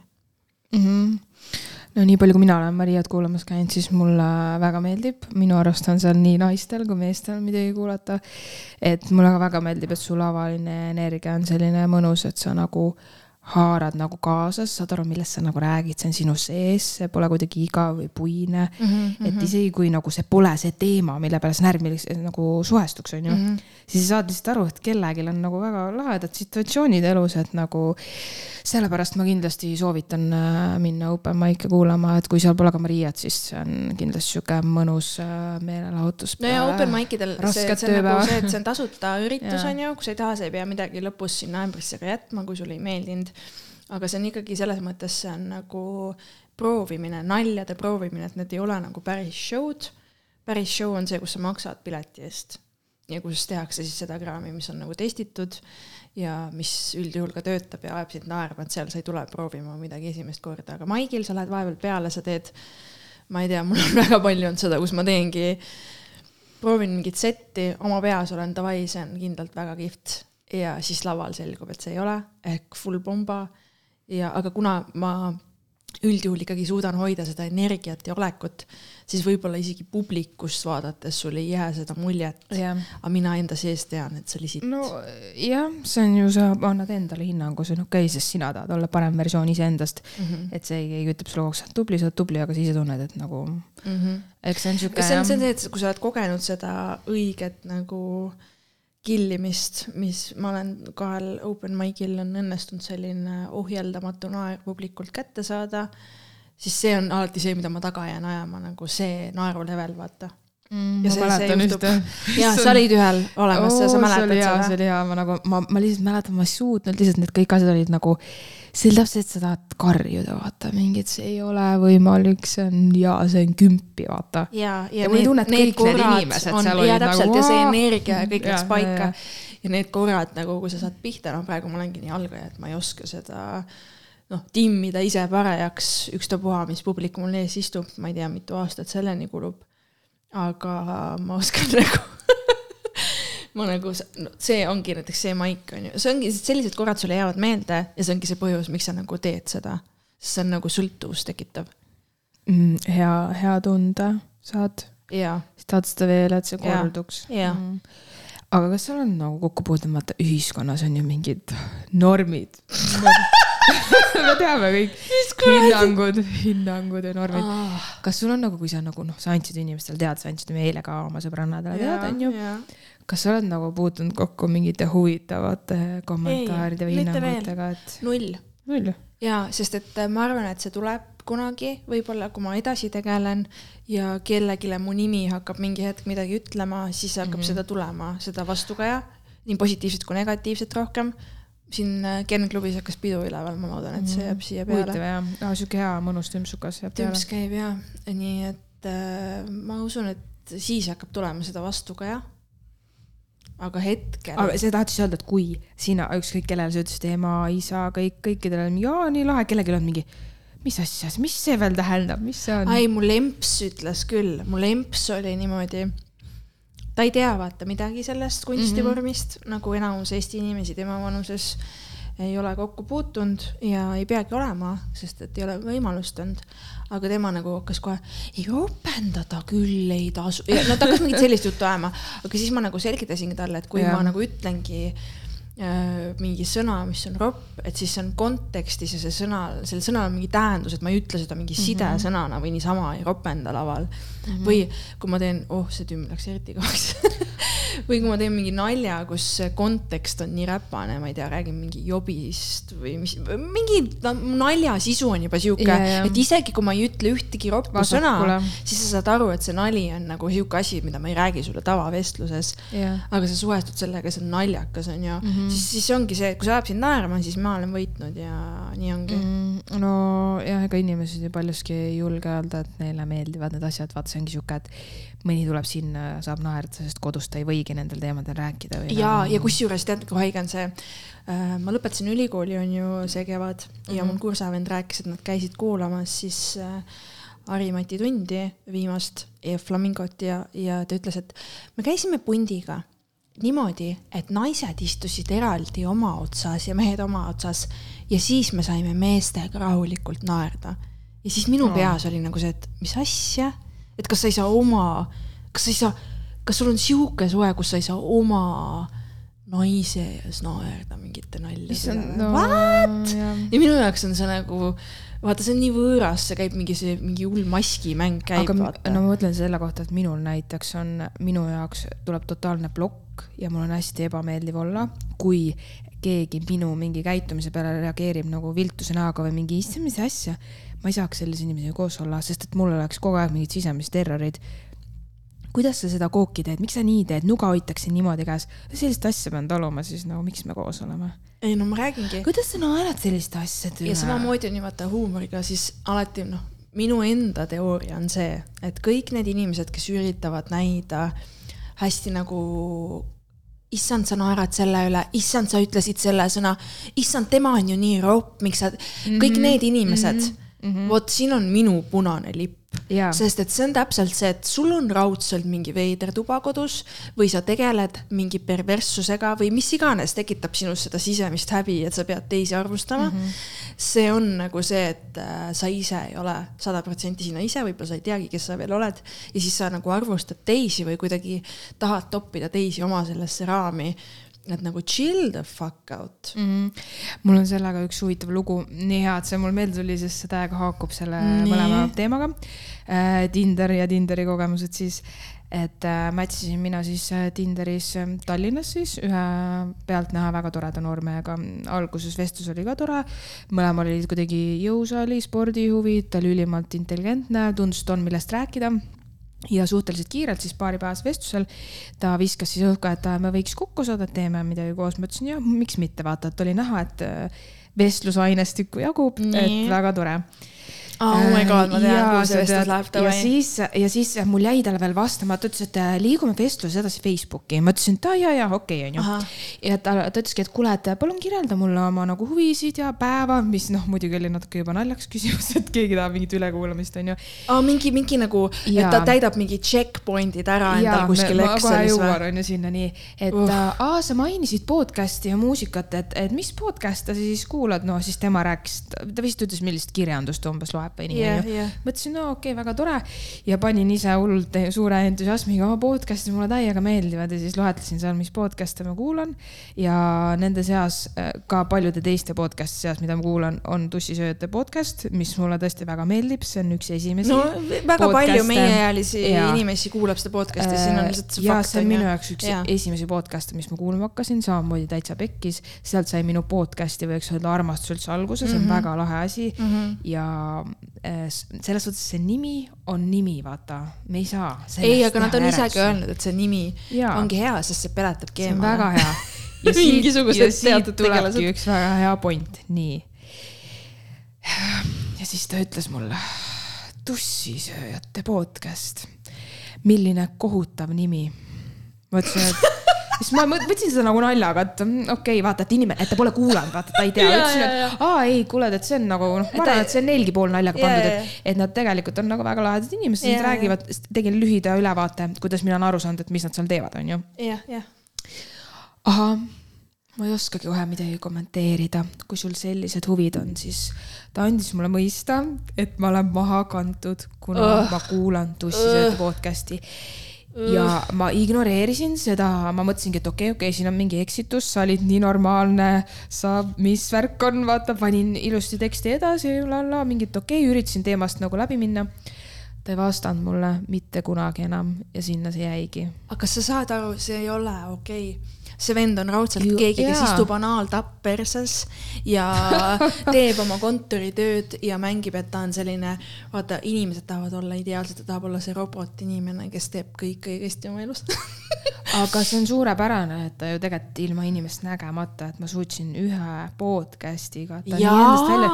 Mm -hmm. no nii palju, kui mina olen Mariat kuulamas käinud, siis mulle väga meeldib, minu arust on seal nii naistel kui meestel midagi kuulata. et mulle ka väga meeldib, et su lavaline energia on selline mõnus, et sa nagu haarad nagu kaasa, sa saad aru, millest sa nagu räägid, see on sinu sees, see pole kuidagi igav või puine mm. Mhm, -hmm. et isegi kui nagu see pole see teema, mille peale sa närvilis- nagu suhestuks, onju mm, Mhm. -hmm. siis sa saad lihtsalt aru, et kellelgi on nagu väga lahedad situatsioonid elus, et nagu sellepärast ma kindlasti soovitan äh, minna open mic'e kuulama, et kui seal pole ka Mariat, siis see on kindlasti sihuke mõnus äh, meelelahutus. no ja open mic idel see, see on nagu see, et see on tasuta *laughs* üritus on ju, kui sa ei taha, sa ei pea midagi lõpus sinna ämbrisse ka jätma, kui sulle ei meeldinud. Aga see on ikkagi selles mõttes, see on nagu proovimine, naljade proovimine, et need ei ole nagu päris show'd. päris show on see, kus sa maksad pileti eest ja kus tehakse siis seda kraami, mis on nagu testitud ja mis üldjuhul ka töötab ja ajab sind naerma, et seal sa ei tule proovima midagi esimest korda, aga maigil sa lähed vahepeal peale, sa teed ma ei tea, mul on *laughs* väga palju olnud seda, kus ma teengi proovin mingit setti, oma peas olen davai, see on kindlalt väga kihvt ja siis laval selgub, et see ei ole ehk full bomba ja aga kuna ma üldjuhul ikkagi suudan hoida seda energiat ja olekut, siis võib-olla isegi publikust vaadates sul ei jää seda muljet, jah, aga mina enda sees tean, et see oli sitt no jah, see on ju, sa annad endale hinnangu, see on okei okay,, sest sina tahad olla parem versioon iseendast mm. -hmm. et see keegi ütleb sulle kogu aeg, sa oled tubli, sa oled tubli, aga sa ise tunned, et nagu Mm -hmm. eks see on sihuke see on see, et kui sa oled kogenud seda õiget nagu killimist, mis ma olen kahel open mic'il on õnnestunud selline ohjeldamatu naer publikult kätte saada, siis see on alati see, mida ma taga jään ajama, nagu see naeru level, vaata. mm,. ja see- see juhtub- ühte. ja sa olid ühel olemas oh, ja sa mäletad hea, see seda. oli hea, ma nagu, ma, ma lihtsalt mäletan, ma ei suutnud lihtsalt need kõik asjad olid nagu, see oli täpselt, et sa tahad karjuda, vaata, mingid, see ei ole võimalik, see on ja see on kümpi, vaata. ja, Ja mulle tunned kõik need inimesed on, seal ja olid täpselt nagu, ja see energia ja kõik Ja, läks ja, paika ja. ja need korrad nagu, kui sa saad pihta, no praegu ma olengi nii algaja, et ma ei oska seda noh, timmida ise parajaks, ükstapuha, mis publik mul ees istub, ma ei tea, mitu aastat selleni kulub. Aga ma oskan *laughs* nagu ma nagu, no see ongi näiteks see maik on ju, see ongi sellised korrad sulle jäävad meelde ja see ongi see põhjus, miks sa nagu teed seda. sest see on nagu sõltuvust tekitav mm,. hea, hea tunda saad, ja, siis tahad seda veel, et see korduks. ja Mm. aga kas sul on nagu kokku puutunud, vaata ühiskonnas on ju mingid normid. *laughs* *laughs* me teame kõik, hinnangud, hinnangud ja normid. Ah, kas sul on nagu, kui sa nagu noh, sa andsid inimestele teada, sa andsid meile ka oma sõbrannadele teada, onju. kas sa oled nagu puutunud kokku mingite huvitavate kommentaaride või hinnangutega, et null null? ja sest, et äh, ma arvan, et see tuleb kunagi, võib-olla kui ma edasi tegelen ja kellelegi mu nimi hakkab mingi hetk midagi ütlema, siis hakkab mm -hmm. seda tulema, seda vastukaja, nii positiivset kui negatiivset rohkem. Siin äh, Ken klubis hakkas pidu üleval, ma loodan, et see jääb siia huvitav peale. jah no,, sihuke hea mõnus tümpsukas jääb peale tümps. käib ja, nii et äh, ma usun, et siis hakkab tulema seda vastukaja. aga hetkel. aga see tahtis öelda, et kui sina, ükskõik kellele sa ütlesid ema, isa, kõik, kõikidele on jaa, nii lahe, kellelgi on mingi, mis asja, mis see veel tähendab, mis see on? ai, mu lemps ütles küll, mu lemps oli niimoodi, ta ei tea vaata midagi sellest kunstivormist mm, -hmm. nagu enamus Eesti inimesi tema vanuses ei ole kokku puutunud ja ei peagi olema, sest et ei ole võimalust olnud. aga tema nagu hakkas kohe, ei ropendada küll ei tasu, no ta hakkas mingit sellist juttu ajama, aga siis ma nagu selgitasingi talle, et kui ja. ma nagu ütlengi äh, mingi sõna, mis on ropp, et siis see on kontekstis ja see sõna, sellel sõnal on mingi tähendus, et ma ei ütle seda mingi sidesõnana või niisama ei ropenda laval mm. -hmm. või kui ma teen, oh, see tümm läks eriti kõvaks *laughs* või kui ma teen mingi nalja, kus kontekst on nii räpane, ma ei tea, räägin mingi jobist või mis, mingi nalja sisu on juba sihuke Ja, ja. et isegi kui ma ei ütle ühtegi roppu sõna, siis sa saad aru, et see nali on nagu sihuke asi, mida ma ei räägi sulle tavavestluses jah, aga sa suhestud sellega, see on naljakas, on ju mm. -hmm. siis, siis ongi see, kui see ajab sind naerma, siis ma olen võitnud ja nii ongi. Mm, no jah, ega inimesed ju paljuski ei julge öelda, et neile meeldivad need asjad, vaata, see ongi sihuke, et mõni tuleb sinna, saab naerda, sest kodus ta ei võigi nendel teemadel rääkida ja, ja kusjuures tead, kui haige on see, ma lõpetasin ülikooli, on ju see kevad mm -hmm. ja Mhm. mul kursavend rääkis, et nad käisid kuulamas siis äh, Harimati tundi viimast ja Flamingot ja, ja ta ütles, et me käisime pundiga niimoodi, et naised istusid eraldi oma otsas ja mehed oma otsas ja siis me saime meestega rahulikult naerda. ja siis minu No. peas oli nagu see, et mis asja, et kas sa ei saa oma, kas sa ei saa, kas sul on sihuke suhe, kus sa ei saa oma naise ees naerda mingite naljade issand, peale no What? ja minu jaoks on see nagu, vaata, see on nii võõras, see käib mingi see mingi hull maskimäng käib, aga no ma mõtlen selle kohta, et minul näiteks on, minu jaoks tuleb totaalne plokk ja mul on hästi ebameeldiv olla, kui keegi minu mingi käitumise peale reageerib nagu viltuse näoga või mingi issand, mis asja. Ma ei saaks sellise inimesega koos olla, sest et mul oleks kogu aeg mingid sisemised terrorid. kuidas sa seda kooki teed, miks sa nii teed, nuga hoitakse niimoodi käes, sellist asja pean taluma, siis nagu miks me koos oleme. ei no ma räägingi. kuidas sa naerad selliste asjade ja samamoodi on ju vaata huumoriga, siis alati noh, minu enda teooria on see, et kõik need inimesed, kes üritavad näida hästi nagu issand, sa naerad selle üle, issand, sa ütlesid selle sõna, issand, tema on ju nii ropp, miks sa, kõik need inimesed mm, -hmm. Vot siin on minu punane lipp. Jaa. sest et see on täpselt see, et sul on raudselt mingi veider tuba kodus või sa tegeled mingi perverssusega või mis iganes tekitab sinus seda sisemist häbi, et sa pead teisi arvustama mm. -hmm. see on nagu see, et äh, sa ise ei ole sada protsenti sina ise, võib-olla sa ei teagi, kes sa veel oled ja siis sa nagu arvustad teisi või kuidagi tahad toppida teisi oma sellesse raami. Et nagu chill the fuck out. mm. -hmm. mul on sellega üks huvitav lugu, nii hea, et see mul meelde tuli, sest see täiega haakub selle Nii. mõlema teemaga äh,. Tinder ja Tinderi kogemused siis, et äh, match isin mina siis äh, Tinderis äh, Tallinnas siis ühe pealtnäha väga toreda noormehega. alguses vestlus oli ka tore, mõlemal olid kuidagi jõusaali spordihuvid, ta oli ülimalt intelligentne, tundus, et on millest rääkida ja suhteliselt kiirelt siis paaripäevasel vestlusel ta viskas siis õhku, et me võiks kokku saada, et teeme midagi koos. ma ütlesin jah, miks mitte, vaata, et oli näha, et äh, vestlusainest jagub, Nii. et väga tore. Oh my god, ma tean, Jaa, kuhu see vestlus läheb, ja davai. siis, ja siis mul jäi talle veel vastamata, ütles, et äh, liigume vestluses edasi Facebooki. ma ütlesin, et aa ja, ja okei okay,, onju ja ta, ta ütleski, et kuule, et palun kirjelda mulle oma nagu huvisid ja päeva, mis noh, muidugi oli natuke juba naljakas küsimus, *laughs* et keegi tahab mingit ülekuulamist, onju. aa, mingi, mingi nagu, et Jaa. ta täidab mingi checkpoint'id ära endal kuskil Excelis või? onju sinna nii, et uh. aa, sa mainisid podcast'i ja muusikat, et, et mis podcast'e sa siis kuulad, no siis tema rääkis, ta vist ütles, millist kirjandust umbes loeb Jah, onju mõtlesin, no okei okay,, väga tore ja panin ise hullult suure entusiasmiga oma podcast'i mulle täiega meeldivad ja siis loetlesin seal, mis podcast'e ma kuulan. ja nende seas äh, ka paljude teiste podcast'i seas, mida ma kuulan, on Tussisööjate podcast, mis mulle tõesti väga meeldib, see on üks esimesi. no väga palju meieealisi inimesi kuulab seda podcast'i, siin on lihtsalt see ja fakt. see on minu jaoks üks Jaa. esimesi podcast'e, mis ma kuulma hakkasin, samamoodi täitsa pekkis. sealt sai minu podcast'i, võiks öelda armastus üldse alguse, see on mm -hmm. väga lahe asi mm. -hmm. ja äh, selles suhtes see nimi on nimi, vaata, me ei saa. ei, aga nad on isegi öelnud, et see nimi Jaa. ongi hea, sest see peletabki see on eemale. väga hea. *laughs* ja siit, ja siit tulebki üks väga hea point, nii. ja siis ta ütles mulle, tussisööjate podcast, milline kohutav nimi. ma ütlesin, et siis ma võtsin seda nagu naljaga, et mm, okei okay,, vaata, et inimene, et ta pole kuulanud, vaata, ta ei tea. *laughs* Ütlesin, et aa ei, kuule, et see on nagu noh, ma arvan, et see on neilgi pool naljaga pandud, et, et nad tegelikult on nagu väga lahedad inimesed, nad räägivad, tegin lühida ülevaate, kuidas mina olen aru saanud, et mis nad seal teevad, onju jah, jah. ahah, ma ei oskagi kohe midagi kommenteerida, kui sul sellised huvid on, siis ta andis mulle mõista, et ma olen maha kantud, kuna uh. ma kuulan tussisööta Ugh. podcast'i. Ja ma ignoreerisin seda, ma mõtlesingi, et okei okay,, okei okay,, siin on mingi eksitus, sa olid nii normaalne, sa, mis värk on, vaata, panin ilusti teksti edasi, mingit okei okay,, üritasin teemast nagu läbi minna. ta ei vastanud mulle mitte kunagi enam ja sinna see jäigi aga kas sa saad aru, see ei ole okei okay. See vend on raudselt Ju- keegi, kes istub anaaltapp perses ja *laughs* teeb oma kontoritööd ja mängib, et ta on selline, vaata, inimesed tahavad olla ideaalsed, ta tahab olla see robotinimene, kes teeb kõik õigesti oma elus. *laughs* aga see on suurepärane, et ta ju tegelikult ilma inimest nägemata, et ma suutsin ühe nii Jaa. endast välja,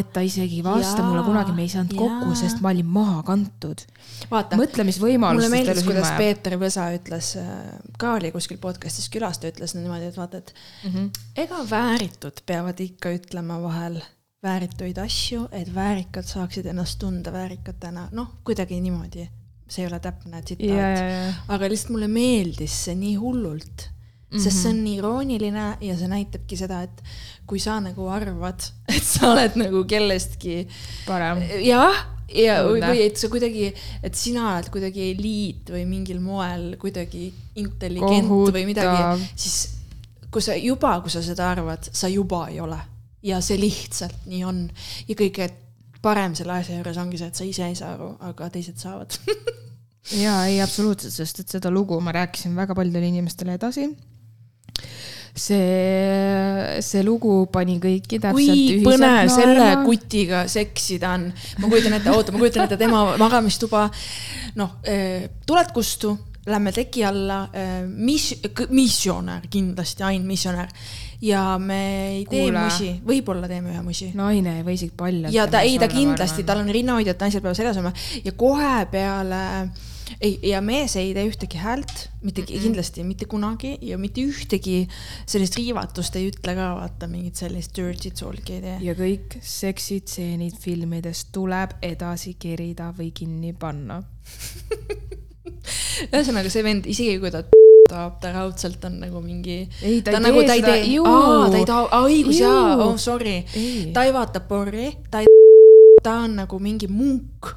et ta isegi ei vasta Jaa. mulle kunagi, me ei saanud kokku, Jaa. sest ma olin maha kantud. vaata, mõtlemisvõimalus. mulle meeldis, kuidas Peeter Võsa ütles, ka oli kuskil podcast'is külas, ta ütles niimoodi, et vaata, et mm -hmm. ega vääritud peavad ikka ütlema vahel väärituid asju, et väärikad saaksid ennast tunda väärikatena, noh, kuidagi niimoodi. see ei ole täpne tsitaat ja, aga lihtsalt mulle meeldis see nii hullult, sest see on nii irooniline ja see näitabki seda, et kui sa nagu arvad, et sa oled nagu kellestki parem. jah, ja või, Õudne. või et sa kuidagi, et sina oled kuidagi eliit või mingil moel kuidagi intelligent Kohutav. või midagi, siis kui sa juba, kui sa seda arvad, sa juba ei ole ja see lihtsalt nii on ja kõige parem selle asja juures ongi see, et sa ise ei saa aru, aga teised saavad *laughs* ja ei, absoluutselt, sest et seda lugu ma rääkisin väga paljudele inimestele edasi. see, see lugu pani kõiki täpselt kui põnev ühiselt selle naerma. kutiga seksida on. ma kujutan ette, oota, ma kujutan ette tema magamistuba. noh, tuled kustu, lähme teki alla, mis, missionär kindlasti, ainult missionär. ja me ei tee Kuule. musi, võib-olla teeme ühe musi. naine või isegi palju. ja ta, ei ta kindlasti, tal on rinnahoidjad, naised peavad seljas olema ja kohe peale ei, ja mees ei tee ühtegi häält, mitte mm -mm. kindlasti mitte kunagi ja mitte ühtegi sellist riivatust ei ütle ka, vaata mingit sellist dirty talk'i ei tee. ja kõik seksitseenid filmides tuleb edasi kerida või kinni panna. *laughs* ühesõnaga see vend, isegi kui ta tahab, ta raudselt on nagu mingi. Ei, ta ei ta tee nagu, ta ei seda, tee, juu. aa, ta ei taha, õigus jaa, oh sorry ta ei vaata porri, ta ei, ta on nagu mingi munk,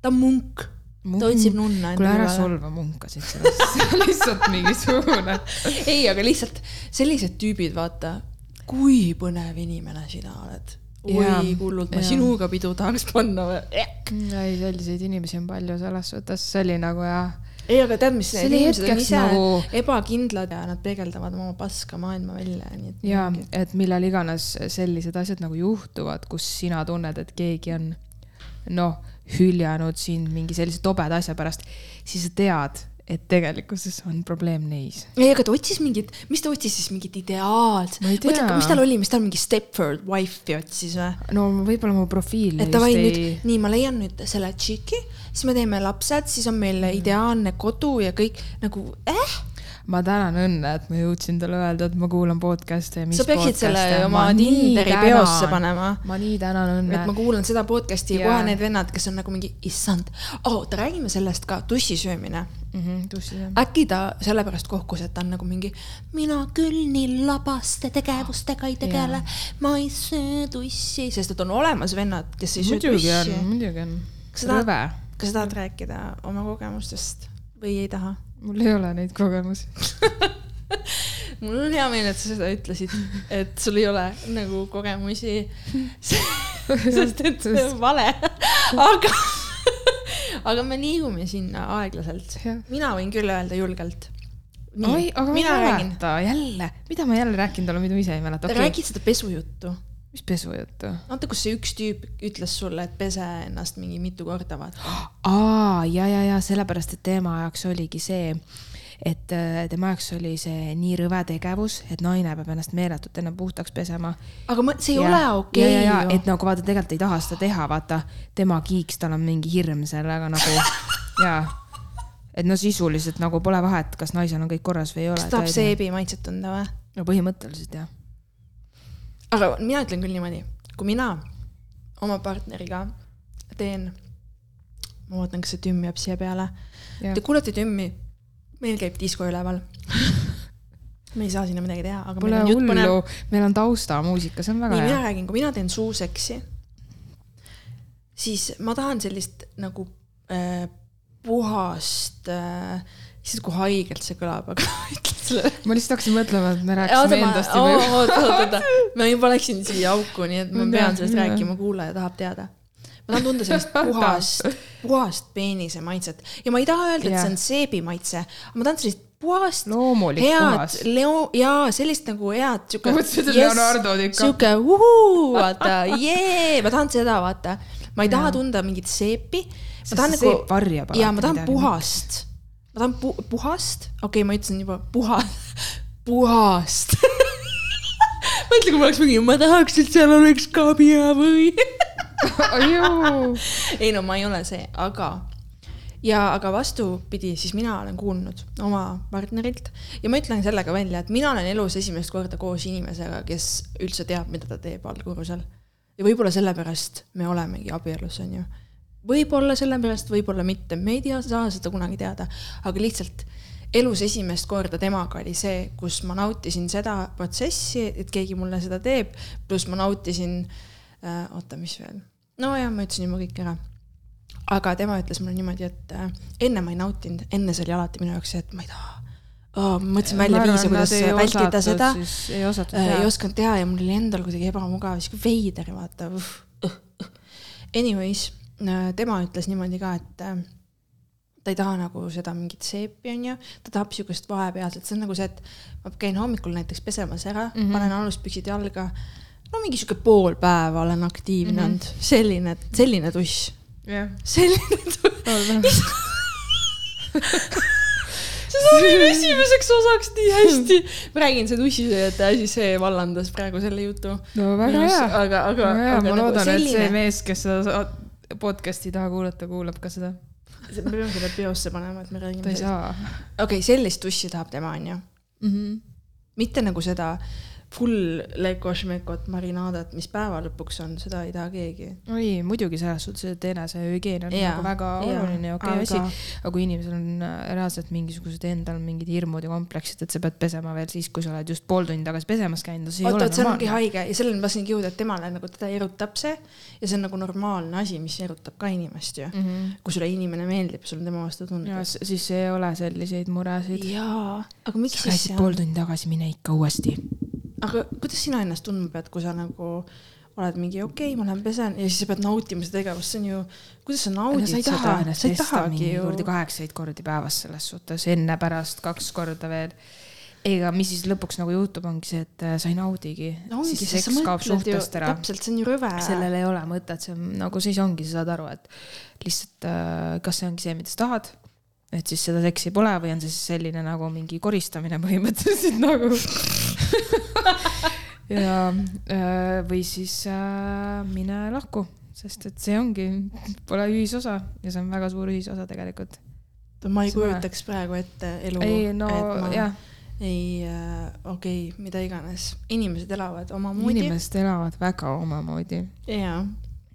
ta on munk, ta otsib nunna kuule, ära solva munkasid sellest, *laughs* lihtsalt mingisugune. ei, aga lihtsalt sellised tüübid, vaata, kui põnev inimene sina oled. Oi, hullult, ma jaa. sinuga pidu tahaks panna või? ei, selliseid inimesi on palju selles suhtes, see oli nagu jah, ei, aga tead, mis need inimesed on ise nagu- ebakindlad ja nad peegeldavad oma paska maailma välja, nii et. ja et millal iganes sellised asjad nagu juhtuvad, kus sina tunned, et keegi on noh, hüljanud sind mingi sellise tobeda asja pärast, siis sa tead, et tegelikkuses on probleem neis. ei, aga ta otsis mingit, mis ta otsis siis mingit ideaalset, ei tea. mis tal oli, mis tal mingi Stepford wife'i otsis või? no võib-olla mu profiil et davai nüüd, nii, ma leian nüüd selle tšiki, siis me teeme lapsed, siis on meil ideaalne kodu ja kõik nagu äh?. Ma tänan õnne, et ma jõudsin talle öelda, et ma kuulan podcast'e sa peaksid selle podcast'e. oma Ma nii Tinderi peosse panema. ma nii tänan õnne et ma. kuulan seda podcast'i ja kohe need vennad, kes on nagu mingi, issand, oota, räägime sellest ka, tussi söömine. tussi äkki ta sellepärast kohkus, et ta on nagu mingi, mina küll nii labaste tegevustega ei tegele, ma ei söö tussi, sest et on olemas vennad, kes ei söö muidugi on tussi., muidugi on. Tahad- rõve, kas sa tahad rääkida oma kogemustest või ei taha? Mul ei ole neid kogemusi. *laughs* mul on hea meel, et sa seda ütlesid, et sul ei ole nagu kogemusi. *laughs* sest et see on vale, aga, aga me liigume sinna aeglaselt mina võin küll öelda julgelt. oi, aga mina räägin, jälle, mida ma jälle rääkinud olen, mida ma ise ei mäleta, okei räägid seda pesujuttu. Mis pesujuttu? vaata, kus see üks tüüp ütles sulle, et pese ennast mingi mitu korda, vaata. aa, ja, ja, ja sellepärast, et tema jaoks oligi see, et äh, tema jaoks oli see nii rõve tegevus, et naine peab ennast meeletult enne puhtaks pesema. aga ma, see ei ja, ole okei ja, ja, okay, et nagu vaata, tegelikult ei taha seda teha, vaata tema kiiks, tal on mingi hirm sellega nagu *laughs* ja, et no sisuliselt nagu pole vahet, kas naisel on kõik korras või ei ole. kas tahab? seebi maitset tunda või? no põhimõtteliselt jah. Aga mina ütlen küll niimoodi, kui mina oma partneriga teen, ma vaatan, kas see tümm jääb siia peale. Te kuulete tümmi, meil käib disko üleval. *laughs* me ei saa sinna midagi teha, aga Pole meil on hullu, meil on taustamuusika, see on väga nii, mina hea. räägin, kui mina teen suuseksi, siis ma tahan sellist nagu äh, puhast äh,, siis kui haigelt see kõlab, aga. *laughs* *laughs* ma lihtsalt hakkasin mõtlema, et me oota, rääkisime ma, endast juba. oota, oota, oota, *laughs* ma juba läksin siia auku, nii et ma pean sellest rääkima, kuulaja tahab teada. ma tahan tunda sellist *laughs* puhast, puhast peenise maitset ja ma ei taha öelda, et Jah. see on seebi maitse, ma tahan sellist puhast, head. Leo jaa, sellist nagu head siuke. Ma mõtlesin, et Leonardo DiCaprio. siuke uhuu, vaata, jee, ma tahan seda, vaata. ma ei taha tunda mingit seepi. ma tahan nagu alati ma tahan puhast. Ma tahan pu puhast, okei okay,, ma ütlesin juba puha, *laughs* puhast. *laughs* mõtle, kui ma oleks mingi, ma tahaks, et seal oleks kabja või. *laughs* ei no ma ei ole see, aga ja aga vastupidi, siis mina olen kuulnud oma partnerilt ja ma ütlen selle ka välja, et mina olen elus esimest korda koos inimesega, kes üldse teab, mida ta teeb allkorrusel. ja võib-olla sellepärast me olemegi abielus, onju. Võib-olla sellepärast, võib-olla mitte, me ei tea, saa seda kunagi teada, aga lihtsalt elus esimest korda temaga oli see, kus ma nautisin seda protsessi, et keegi mulle seda teeb, pluss ma nautisin äh,, oota, mis veel, nojah, ma ütlesin juba kõik ära aga tema ütles mulle niimoodi, et äh, enne ma ei nautinud, enne see oli alati minu jaoks see, et ma ei taha oh,. ma mõtlesin välja viise, kuidas vältida seda. ei osatud Äh, ei teha. osanud teha ja mul oli endal kuidagi ebamugav, sihuke veider, vaata. Anyways, tema ütles niimoodi ka, et äh, ta ei taha nagu seda mingit seepi, onju, ta tahab siukest vahepealset, see on nagu see, et ma käin hommikul näiteks pesemas ära mm. -hmm. panen aluspüksid jalga, no mingi sihuke pool päeva olen aktiivne olnud mm, -hmm. selline, selline tuss, jah. selline tuss. see sobib *laughs* esimeseks osaks nii hästi. ma räägin, see tussisööjate asi, see vallandas praegu selle jutu. no väga hea. aga, aga, ma nagu loodan, et see mees, kes seda podcast'i ei taha kuulata, kuulab ka seda. me peame selle peosse panema, et me ta ei räägime. saa. okei okay,, sellist tussi tahab tema, onju. mitte nagu seda full lekošmekot marinadat, mis päeva lõpuks on, seda ei taha keegi. ei, muidugi selles suhtes, et enesehügieen on Jaa, nagu väga jaa, oluline ja okei okay, aga- asi. aga kui inimesel on äh, reaalselt mingisugused endal mingid hirmud ja kompleksid, et sa pead pesema veel siis, kui sa oled just pool tundi tagasi pesemas käinud, no see ei oota, ole vot see ongi normaalne. haige ja selleni ma tahtsingi jõuda, et temale nagu teda erutab see ja see on nagu normaalne asi, mis erutab ka inimest ju. mm. -hmm. kui sulle inimene meeldib, sul on tema vastu ja tunded. siis ei ole selliseid muresid. jaa, aga miks sa siis pool tundi tagasi, mine ikka uuesti. Aga kuidas sina ennast tundma pead, kui sa nagu oled mingi okei okay,, ma lähen pesen ja siis sa pead nautima seda tegevust, see on ju, kuidas sa naudid sa ei taha seda, sa ei tahagi ju kuradi. kaheksaid kordi päevas selles suhtes, enne, pärast, kaks korda veel. ega mis siis lõpuks nagu juhtub, ongi see, et äh, sa ei naudigi. sa ära. täpselt, see on ju rõve. sellel ei ole mõtet, see on nagu siis ongi, sa saad aru, et lihtsalt äh, kas see ongi see, mida sa tahad, et siis seda seksi pole või on see siis selline nagu mingi koristamine põhimõtteliselt nagu. *laughs* *laughs* ja äh, või siis äh, mine lahku, sest et see ongi, pole ühisosa ja see on väga suur ühisosa tegelikult. ma ei See kujutaks praegu ette elu. ei no jah, ei äh,, okei okay,, mida iganes, inimesed elavad omamoodi. inimesed elavad väga omamoodi jaa,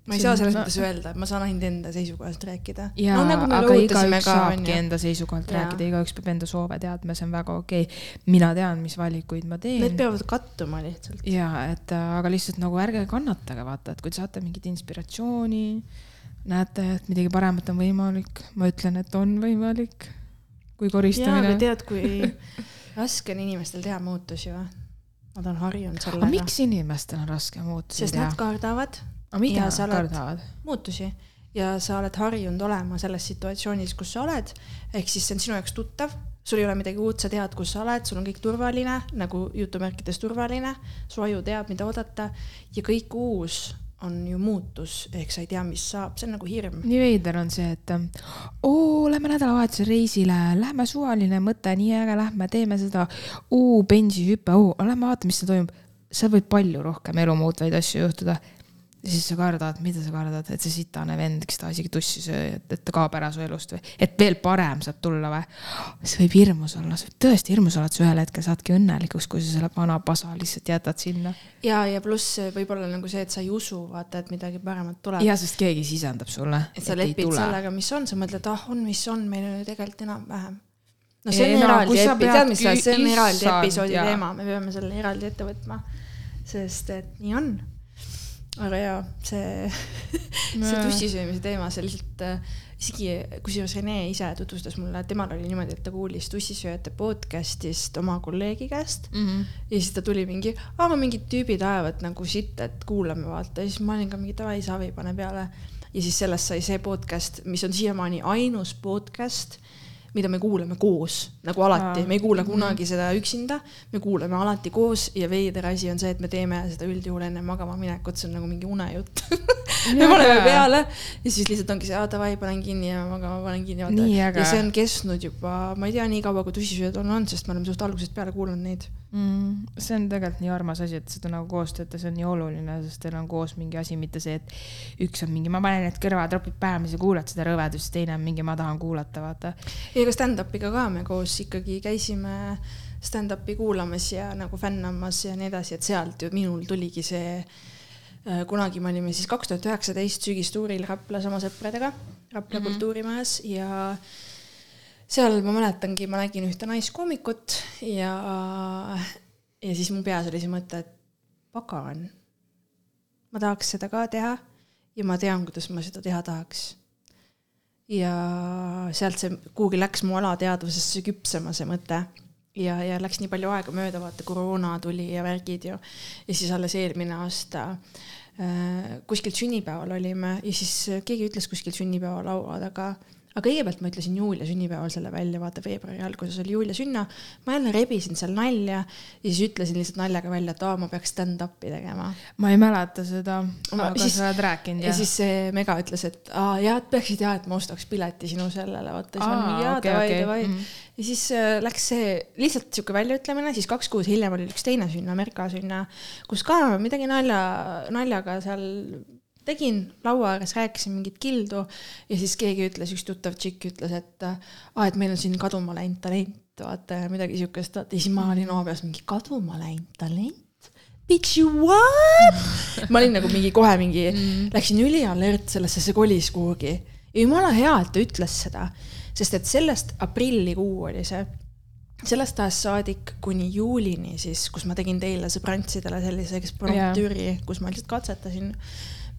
ma ei saa selles mõttes öelda, ma saan ainult enda seisukohast rääkida. ja no, nagu aga igaüks saabki onju. enda seisukohalt Jaa. rääkida, igaüks peab enda soove teadma, see on väga okei okay.. mina tean, mis valikuid ma teen Need. peavad kattuma lihtsalt. ja et äh, aga lihtsalt nagu ärge kannatage, vaata, et kui te saate mingit inspiratsiooni, näete, et midagi paremat on võimalik, ma ütlen, et on võimalik. kui jaa, koristamine aga. tead, kui *laughs* raske on inimestel teha muutusi või? Nad on harjunud sellega. miks inimestel on raske muutusi sest teha nad? kardavad aga mida sa oled- muutusi? Ja sa oled harjunud olema selles situatsioonis, kus sa oled, ehk siis see on sinu jaoks tuttav, sul ei ole midagi uut, sa tead, kus sa oled, sul on kõik turvaline, nagu jutumärkides turvaline, su aju teab, mida oodata. Ja kõik uus on ju muutus, ehk sa ei tea, mis saab, see on nagu hirm. nii veider on see, et oo, lähme nädalavahetusele reisile, lähme suvaline mõte, nii äge, lähme teeme seda. oo, bensihüpe, oo, lähme vaatame, mis seal toimub. seal võib palju rohkem elu muutvaid asju juhtuda ja siis sa kardad, mida sa kardad, et see sitane vend, kes tahab isegi tussi süüa, et, et ta kaob ära su elust või, et veel parem saab tulla või. see võib hirmus olla, see võib tõesti hirmus olla, et sa ühel hetkel saadki õnnelikuks, kui sa selle vana pasa lihtsalt jätad sinna. ja, ja pluss võib olla nagu see, et sa ei usu, vaata, et midagi paremat tuleb. ja, sest keegi sisendab sulle. et sa lepid sellega, mis on, sa mõtled, ah, on, mis on, meil on ju tegelikult enam-vähem no see on eraldi epi-, tead, mis see, see on eraldi episoodi teema, me peame selle eraldi ette võtma. sest et nii on aga jaa, see *laughs* see tussisöömise teema, see lihtsalt äh, isegi, kusjuures Rene ise tutvustas mulle, temal oli niimoodi, et ta kuulis tussisööjate podcast'ist oma kolleegi käest mm. -hmm. ja siis ta tuli mingi, aga mingid tüübid ajavad nagu sitt, et kuulame vaata ja siis ma olin ka mingi davai, Savi, pane peale. ja siis sellest sai see podcast, mis on siiamaani ainus podcast mida me kuulame koos, nagu alati, me ei kuula mhm. kunagi seda üksinda, me kuulame alati koos ja veider asi on see, et me teeme seda üldjuhul enne magama minekut, see on nagu mingi unejutt. *laughs* Me paneme peale ja siis lihtsalt ongi see, aa davai, panen kinni ja magama panen kinni, vaata. ja see on kestnud juba, ma ei tea, nii kaua kui tussisööjad on olnud, sest me oleme suht algusest peale kuulanud neid mm,. see on tegelikult nii armas asi, et seda nagu koos teete, see on nii oluline, sest teil on koos mingi asi, mitte see, et üks on mingi, ma panen need kõrvatropid pähe, siis sa kuulad seda rõvedust, teine on mingi, ma tahan kuulata, vaata. ja ega stand-up'iga ka me koos ikkagi käisime stand-up'i kuulamas ja nagu fännamas ja nii edasi, et sealt ju minul tuligi see äh, kunagi me olime siis kaks tuhat üheksateist sügistuuril Raplas oma sõpradega, Rapla mm -hmm. kultuurimajas ja seal ma mäletangi, ma nägin ühte naiskoomikut ja, ja siis mu peas oli see mõte, et pagan, ma tahaks seda ka teha ja ma tean, kuidas ma seda teha tahaks. ja sealt see kuhugi läks mu alateadvusesse küpsema see mõte ja, ja läks nii palju aega mööda, vaata koroona tuli ja värgid ju. ja siis alles eelmine aasta äh, kuskilt sünnipäeval olime ja siis keegi ütles kuskil sünnipäeva laua taga aga kõigepealt ma ütlesin Julia sünnipäeval selle välja, vaata veebruari alguses oli Julia sünna. ma jälle rebisin seal nalja ja siis ütlesin lihtsalt naljaga välja, et aa, ma peaks stand-up'i tegema. ma ei mäleta seda, aga siis, sa oled rääkinud. ja siis see Mega ütles, et aa jaa, et peaksid jaa, et ma ostaks pileti sinu sellele, vaata. siis ma olin jaa, davai, davai. Mhm. ja siis äh, läks see lihtsalt sihuke väljaütlemine, siis kaks kuud hiljem oli üks teine sünna, Merka sünna, kus ka midagi nalja, naljaga seal tegin laua ääres, rääkisin mingit kildu ja siis keegi ütles, üks tuttav tšikk ütles, et aa, et meil on siin kaduma läinud talent, vaata ja midagi siukest, vaata ja siis ma olin oma peas mingi kaduma läinud talent. Bitch you what? *laughs* ma olin nagu mingi kohe mingi mm., läksin ülialert sellesse, see kolis kuhugi. ja jumala hea, et ta ütles seda, sest et sellest aprillikuu oli see sellest ajast saadik kuni juulini siis, kus ma tegin teile sõbrantsidele sellise eksponentüüri yeah., kus ma lihtsalt katsetasin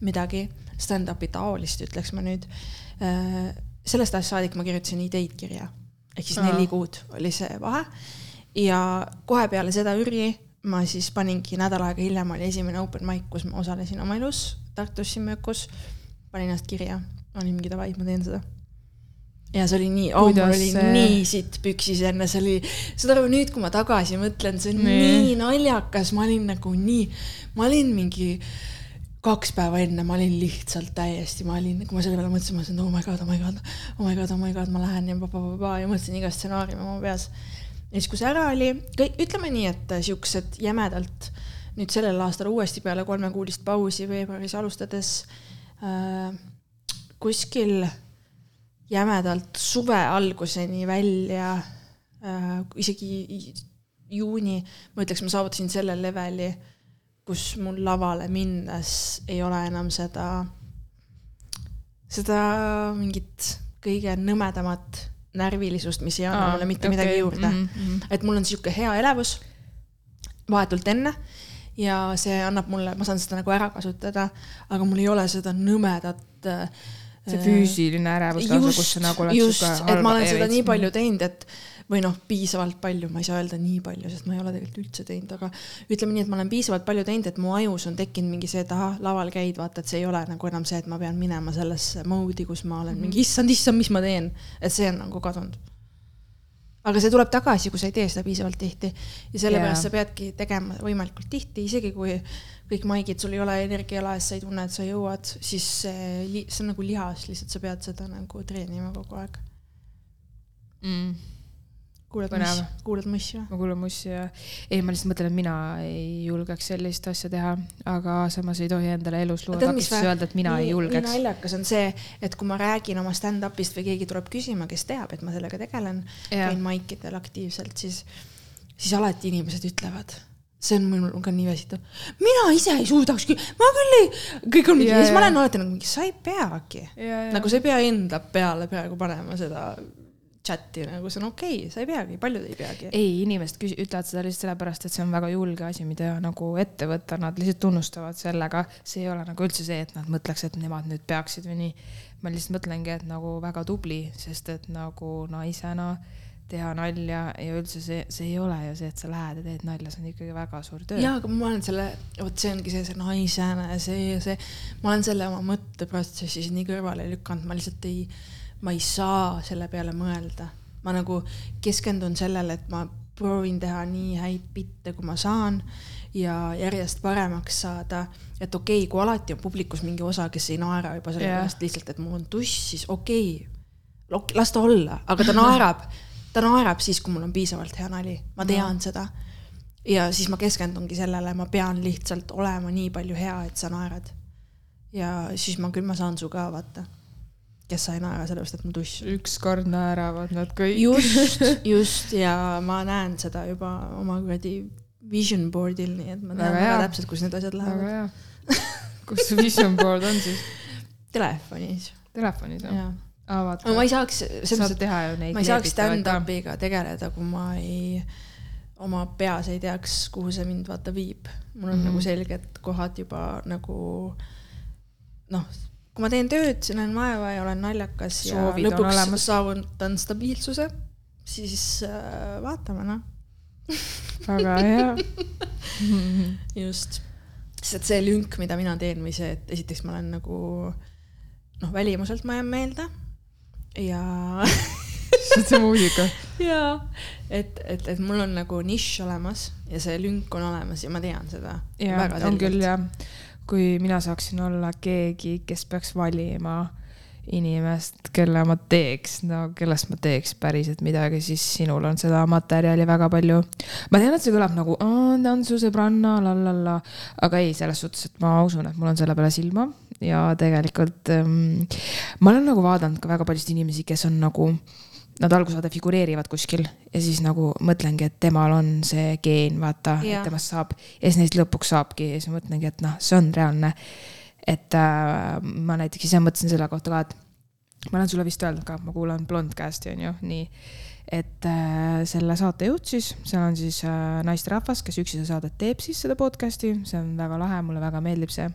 midagi stand-up'i taolist, ütleks ma nüüd. Äh, sellest ajast saadik ma kirjutasin ideid kirja, ehk siis Aa. neli kuud oli see vahe. ja kohe peale seda ürri ma siis paningi nädal aega hiljem oli esimene open mic, kus ma osalesin oma elus Tartus siin Möökus. panin ennast kirja, olin mingi davai, ma teen seda ja see oli nii, oh mul oli see... nii sitt püksis enne, see oli, saad aru, nüüd kui ma tagasi mõtlen, see on nii, nii naljakas, ma olin nagu nii, ma olin mingi kaks päeva enne ma olin lihtsalt täiesti, ma olin, kui ma selle peale mõtlesin, ma mõtlesin, oh my god, oh my god, oh my god, oh my god, ma lähen ja pa-pa-pa-pa ja mõtlesin iga stsenaariumi oma peas. ja siis, kui see ära oli, kõik, ütleme nii, et siuksed jämedalt nüüd sellel aastal uuesti peale kolmekuulist pausi veebruaris alustades äh, kuskil jämedalt suve alguseni välja äh,, isegi juuni, ma ütleks, ma saavutasin selle leveli kus mul lavale minnes ei ole enam seda, seda mingit kõige nõmedamat närvilisust, mis ei anna Aa, mulle mitte okay. midagi juurde mm. -hmm. et mul on sihuke hea elevus vahetult enne ja see annab mulle, ma saan seda nagu ära kasutada, aga mul ei ole seda nõmedat äh, see füüsiline ärevus lausa, kus sa nagu oled just, et ma olen seda nii palju teinud, et või noh, piisavalt palju, ma ei saa öelda nii palju, sest ma ei ole tegelikult üldse teinud, aga ütleme nii, et ma olen piisavalt palju teinud, et mu ajus on tekkinud mingi see, et ahah, laval käid, vaata, et see ei ole nagu enam see, et ma pean minema sellesse mode'i, kus ma olen Mhm. mingi issand, issand, mis ma teen, et see on nagu kadunud. aga see tuleb tagasi, kui sa ei tee seda piisavalt tihti ja sellepärast Jaa. sa peadki tegema võimalikult tihti, isegi kui kõik maigid, sul ei ole energia laes, sa ei tunne, et sa jõuad, siis see, see on nagu lihas, lihtsalt sa pead seda nagu treenima kogu aeg. mm.. kuuled Põnev. muss, kuuled mussi või? ma kuulan mussi ja ei, ma lihtsalt mõtlen, et mina ei julgeks sellist asja teha, aga samas ei tohi endale elus luua takistusi öelda, et mina nii, ei nii julgeks. naljakas on see, et kui ma räägin oma stand-up'ist või keegi tuleb küsima, kes teab, et ma sellega tegelen, käin maikidel aktiivselt, siis, siis alati inimesed ütlevad, see on minul ka nii väsitav. mina ise ei suudakski, ma küll ei, kõik on mingi, Ja, siis ma olen alati nagu mingi, sa ei peagi. nagu sa ei pea enda peale praegu panema seda chati nagu see on okei okay,, sa ei peagi, paljud ei peagi. ei, inimesed küs-, ütlevad seda lihtsalt sellepärast, et see on väga julge asi, mida nagu ette võtta, nad lihtsalt tunnustavad sellega. see ei ole nagu üldse see, et nad mõtleks, et nemad nüüd peaksid või nii. ma lihtsalt mõtlengi, et nagu väga tubli, sest et nagu naisena teha nalja ja üldse see, see ei ole ju see, et sa lähed ja teed nalja, see on ikkagi väga suur töö. jaa, aga ma olen selle, vot see ongi see, see naisena ja see ja see, ma olen selle oma mõtteprotsessis nii kõrvale lükanud, ma lihtsalt ei, ma ei saa selle peale mõelda. ma nagu keskendun sellele, et ma proovin teha nii häid bitte, kui ma saan ja järjest paremaks saada, et okei okay,, kui alati on publikus mingi osa, kes ei naera juba sellepärast yeah. lihtsalt, et mul on tuss, siis okei okay,, las ta olla, aga ta naerab, ta naerab siis, kui mul on piisavalt hea nali, ma tean no. seda ja siis ma keskendungi sellele, ma pean lihtsalt olema nii palju hea, et sa naerad. ja siis ma küll, ma saan su ka vaata, kes sa ei naera, sellepärast et ma tuss. ükskord naeravad nad kõik. just, *laughs* just ja ma näen seda juba oma kuradi vision board'il, nii et ma tean Väga väga, täpselt, kus need asjad lähevad. kus see vision board on siis? *laughs* telefonis, telefonis või? jaa. Vaata aga. ma ei saaks, selles mõttes, ma ei saaks stand-up'iga tegeleda, kui ma ei, oma peas ei teaks, kuhu see mind vaata viib. mul on mm Mhm. -hmm. nagu selged kohad juba nagu noh, kui ma teen tööd, näen vaeva ja olen naljakas Soovid ja lõpuks saavutan stabiilsuse, siis äh, vaatame noh, väga hea. *laughs* just. sest see lünk, mida mina teen või see, et esiteks ma olen nagu noh, välimuselt ma jään meelde ja *laughs* see on see muusika. jaa, et, et, et mul on nagu nišš olemas ja see lünk on olemas ja ma tean seda. ja on küll jah, kui mina saaksin olla keegi, kes peaks valima inimest, kelle ma teeks, no kellest ma teeks päriselt midagi, siis sinul on seda materjali väga palju. ma tean, et see kõlab nagu tantsusõbranna, la la la, aga ei, selles suhtes, et ma usun, et mul on selle peale silma ja tegelikult ähm, ma olen nagu vaadanud ka väga paljusid inimesi, kes on nagu Nad alguses vaata figureerivad kuskil ja siis nagu mõtlengi, et temal on see geen, vaata, et temast saab ja siis neist lõpuks saabki ja siis mõtlengi, et noh, see on reaalne. Et äh, ma näiteks ise mõtlesin selle kohta ka, et ma olen sulle vist öelnud ka, ma kuulan Blondcasti on ju, nii. et äh, selle saatejuht siis, seal on siis äh, naisterahvas, kes üksi seda saadet teeb siis seda podcast'i, see on väga lahe, mulle väga meeldib see.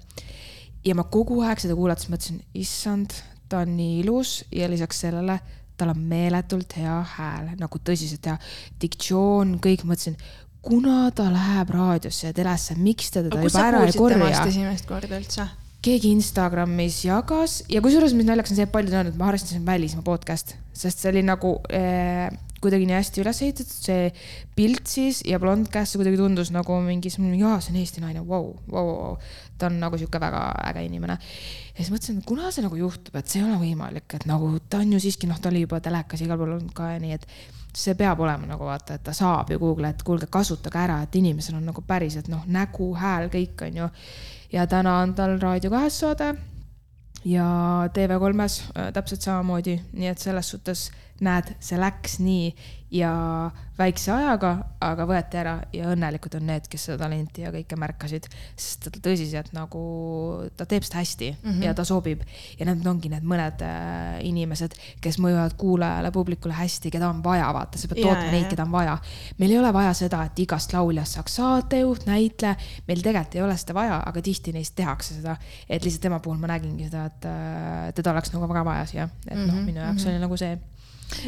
ja ma kogu aeg seda kuulates mõtlesin, issand, ta on nii ilus ja lisaks sellele tal on meeletult hea hääl, nagu tõsiselt hea diktsioon, kõik, mõtlesin, kuna ta läheb raadiosse ja telesse, miks te teda aga juba ära ei korja esimest korda üldse? Keegi Instagramis jagas ja kusjuures, mis naljakas on see, et paljud on öelnud, ma arvasin, et see on välismaa podcast, sest see oli nagu äh, kuidagi nii hästi üles ehitatud, see pilt siis ja blondcast, see kuidagi tundus nagu mingi, jaa, see on Eesti naine, vau, vau, vau. ta on nagu sihuke väga äge inimene. ja siis mõtlesin, et kuna see nagu juhtub, et see ei ole võimalik, et nagu ta on ju siiski, noh, ta oli juba telekas igal pool olnud ka ja nii, et see peab olema nagu vaata, et ta saab ju Google, et kuulge, kasutage ära, et inimesel on nagu päriselt noh, nägu, hääl, kõik on ju ja täna on tal Raadio kahes saade ja TV3-s äh, täpselt samamoodi, nii et selles suhtes näed, see läks nii ja väikse ajaga, aga võeti ära ja õnnelikud on need, kes seda talenti ja kõike märkasid. sest ta tõsiselt nagu, ta teeb seda hästi mm -hmm. ja ta sobib. ja need ongi need mõned äh, inimesed, kes mõjuvad kuulajale, publikule hästi, keda on vaja, vaata, sa pead Ja, tootma ja, neid, keda on vaja. meil ei ole vaja seda, et igast lauljast saaks saatejuht, näitleja, meil tegelikult ei ole seda vaja, aga tihti neist tehakse seda. et lihtsalt tema puhul ma nägingi seda, et äh, teda oleks nagu väga vaja siia, et noh, Mhm, minu jaoks oli nagu see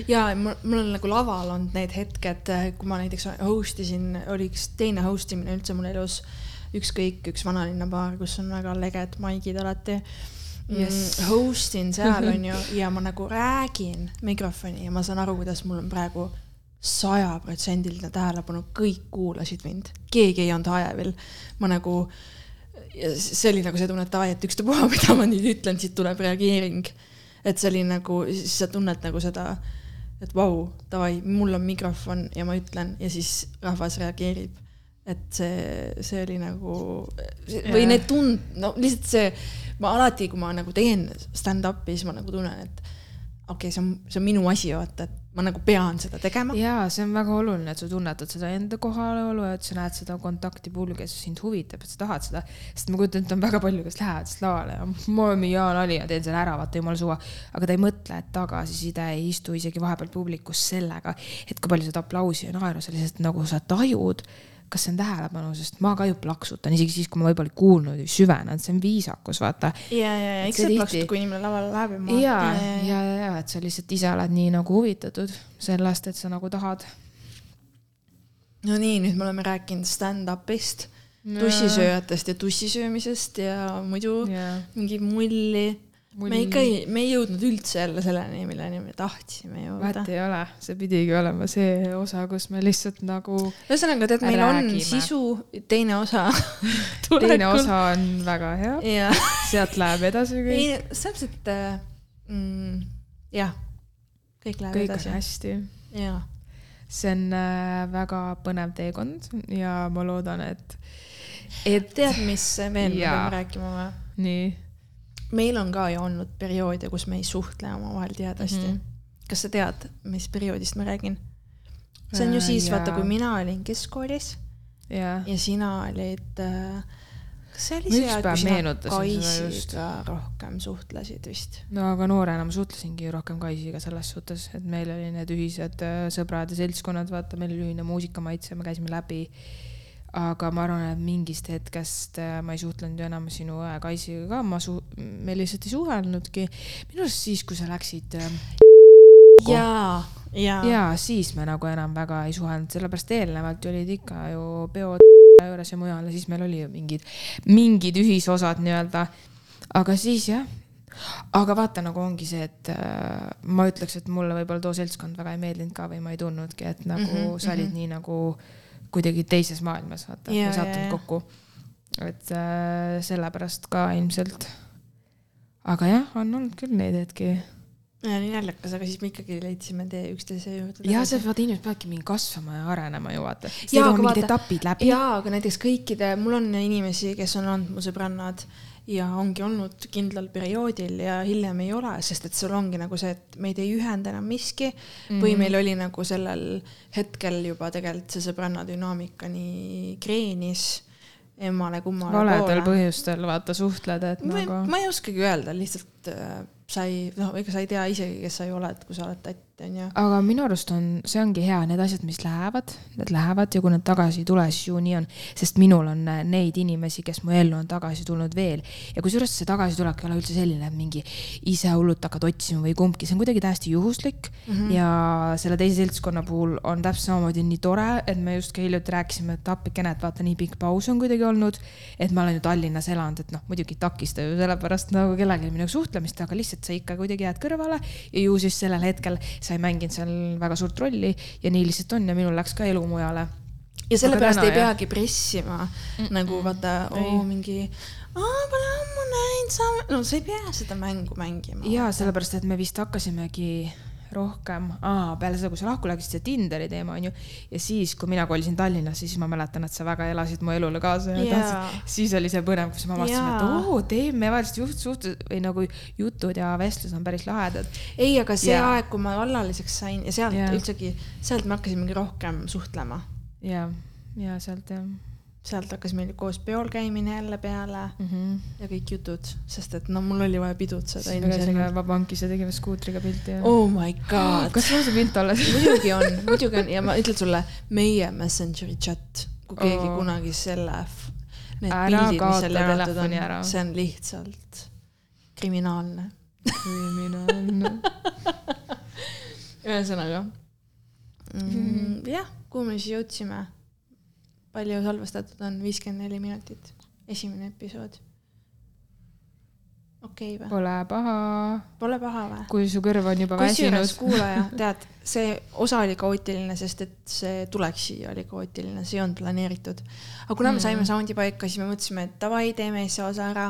ja mul, mul on nagu laval olnud need hetked, kui ma näiteks host isin, oli üks teine host imine üldse mul elus. ükskõik, üks vanalinna baar, kus on väga leged maigid alati Yes. mm, host in seal *laughs* onju ja ma nagu räägin mikrofoni ja ma saan aru, kuidas mul on praegu sajaprotsendiline tähelepanu, kõik kuulasid mind, keegi ei olnud hajevil. ma nagu, see oli nagu see tunne, et davai, et ükstapuha, *laughs* mida ma nüüd ütlen, siit tuleb reageering. Et see oli nagu, siis sa tunned nagu seda, et vau, davai, mul on mikrofon ja ma ütlen ja siis rahvas reageerib et see, see oli nagu või Jaa. need tund-, no lihtsalt see, ma alati, kui ma nagu teen stand-up'i, siis ma nagu tunnen, et okei okay,, see on, see on minu asi, vaata, et ma nagu pean seda tegema. ja see on väga oluline, et sa tunnetad seda enda kohalolu, et sa näed seda kontakti puhul, kes sind huvitab, et sa tahad seda. sest ma kujutan ette, on väga palju, kes lähevad siis lavale ja ma olen mingi Jaan Ali ja teen selle ära, vaata jumala suva. aga ta ei mõtle, et tagasiside ei istu isegi vahepeal publikus sellega, et kui palju seda aplausi ja naeru sa lihtsalt nagu sa tajud kas see on tähelepanu, sest ma ka ju plaksutan, isegi siis, kui ma võib-olla ei kuulnud või süvenenud, see on viisakus, vaata ja, ja, ja eks tihti- plaksud, kui inimene lavale läheb ja ma. ja, ja, ja, ja, et sa lihtsalt ise oled nii nagu huvitatud sellest, et sa nagu tahad no nii, nüüd me oleme rääkinud stand-up'ist, tussisööjatest ja tussisöömisest ja muidu Jaa. mingi mulli, mulli.. me ikka ei, me ei jõudnud üldse jälle selleni, milleni me tahtsime jõuda vahet. ei ole, see pidigi olema see osa, kus me lihtsalt nagu, ühesõnaga, tead, meil on Räägime. sisu, teine osa *laughs* teine osa on väga hea, ja sealt läheb edasi kõik, ei, täpselt äh, mm, jah, kõik läheb kõik on edasi. hästi. jaa, see on äh, väga põnev teekond ja ma loodan, et, et tead, mis veel me peame rääkima või? nii, meil on ka ju olnud perioode, kus me ei suhtle omavahel tihedasti mm. -hmm. kas sa tead, mis perioodist ma räägin? see on ju Äh, siis, vaata, jaa. kui mina olin keskkoolis ja, ja sina olid äh,, kas see oli see, ükspäev kui sina seda just. Kaisiga rohkem suhtlesid vist? no aga noorena ma suhtlesingi rohkem Kaisiga selles suhtes, et meil oli need ühised äh, sõbrad ja seltskonnad, vaata, meil oli ühine muusikamaitse, me käisime läbi. Aga ma arvan, et mingist hetkest äh, ma ei suhtlenud ju enam sinu õe Kaisiga ka, ma su-, me lihtsalt ei suhelnudki. minu arust siis, kui sa läksid äh, jaa, jaa. ja siis me nagu enam väga ei suhelnud, sellepärast eelnevalt ju olid ikka ju peod *laughs* juures ja mujal ja siis meil oli ju mingid, mingid ühisosad nii-öelda. aga siis jah, aga vaata, nagu ongi see, et äh, ma ütleks, et mulle võib-olla too seltskond väga ei meeldinud ka või ma ei tundnudki, et nagu mm -hmm, sa olid mhm. nii nagu kuidagi teises maailmas, vaata, ei sattunud kokku. et äh, sellepärast ka ilmselt. aga jah, on olnud küll neid hetki ja nii naljakas, aga siis me ikkagi leidsime tee üksteise juurde. ja see, vaata inimesed peavadki mingi kasvama ja arenema ju vaata. Jaa, aga vaata- etapid läbi. jaa, aga näiteks kõikide, mul on inimesi, kes on olnud mu sõbrannad ja ongi olnud kindlal perioodil ja hiljem ei ole, sest et sul ongi nagu see, et meid ei ühenda enam miski mm -hmm. või meil oli nagu sellel hetkel juba tegelikult see sõbranna dünaamika nii kreenis emmale-kummale valedel põhjustel vaata suhtled, et ma, nagu. ma ei oskagi öelda, lihtsalt äh, sa ei, noh, ega sa ei tea isegi, kes sa ju oled, kui sa oled tatt, onju. aga minu arust on, see ongi hea, need asjad, mis lähevad, need lähevad ja kui need tagasi ei tule, siis ju nii on. sest minul on äh, neid inimesi, kes mu ellu on tagasi tulnud veel ja kusjuures see tagasitulek ei ole üldse selline, et mingi ise hullult hakkad otsima või kumbki, see on kuidagi täiesti juhuslik mm. -hmm. ja selle teise seltskonna puhul on täpselt samamoodi nii tore, et me just ka hiljuti rääkisime, et appikene, et vaata nii pikk paus on kuidagi olnud. et ma olen ju Tallinnas elanud, et noh, muidugi ei takista ju sellepärast nagu kellelgi minuga suhtlemist, aga lihtsalt sa ikka kuidagi jääd kõrvale ja ju siis sellel hetkel sa ei mänginud seal väga suurt rolli ja nii lihtsalt on ja minul läks ka elu mujale. ja sellepärast ei peagi pressima mm -mm. nagu vaata, oo mingi, pole ammu näinud, no sa ei pea seda mängu mängima. ja sellepärast, et me vist hakkasimegi rohkem ah,, peale seda, kui sa lahku läksid, see Tinderi teema on ju. ja siis, kui mina kolisin Tallinnasse, siis ma mäletan, et sa väga elasid mu elule kaasa ja Jaa. tahtsid, siis oli see põnev, kus me avastasime, et Jaa. oo, teemevahelised juht, suhted või nagu jutud ja vestlus on päris lahedad. ei, aga see Jaa. aeg, kui ma vallaliseks sain ja sealt Jaa. üldsegi, sealt me hakkasimegi rohkem suhtlema ja, ja sealt jah sealt hakkas meil koos peol käimine jälle peale mm. -hmm. ja kõik jutud, sest et no mul oli vaja pidutseda siis me käisime ilmselgelt. Vabankis ja tegime skuutriga pilti ja. Oh my god. *gasps* kas sul on see pilt alles? *laughs* muidugi on, muidugi on ja ma ütlen sulle, meie Messengeri chat, kui keegi Oo. kunagi selle, need Ära pildid, mis seal jagatud on, see on lihtsalt kriminaalne. kriminaalne. *laughs* ühesõnaga mm,, jah, kuhu me siis jõudsime? Palju salvestatud on, viiskümmend neli minutit, esimene episood. okei okay, või? Pole paha, Pole paha või? kui su kõrv on juba kusjuures väsinud. kuulaja, *laughs* tead, see osa oli kaootiline, sest et see tuleks siia oli kaootiline, see ei olnud planeeritud. aga kuna me saime soundi paika, siis me mõtlesime, et davai, teeme see osa ära.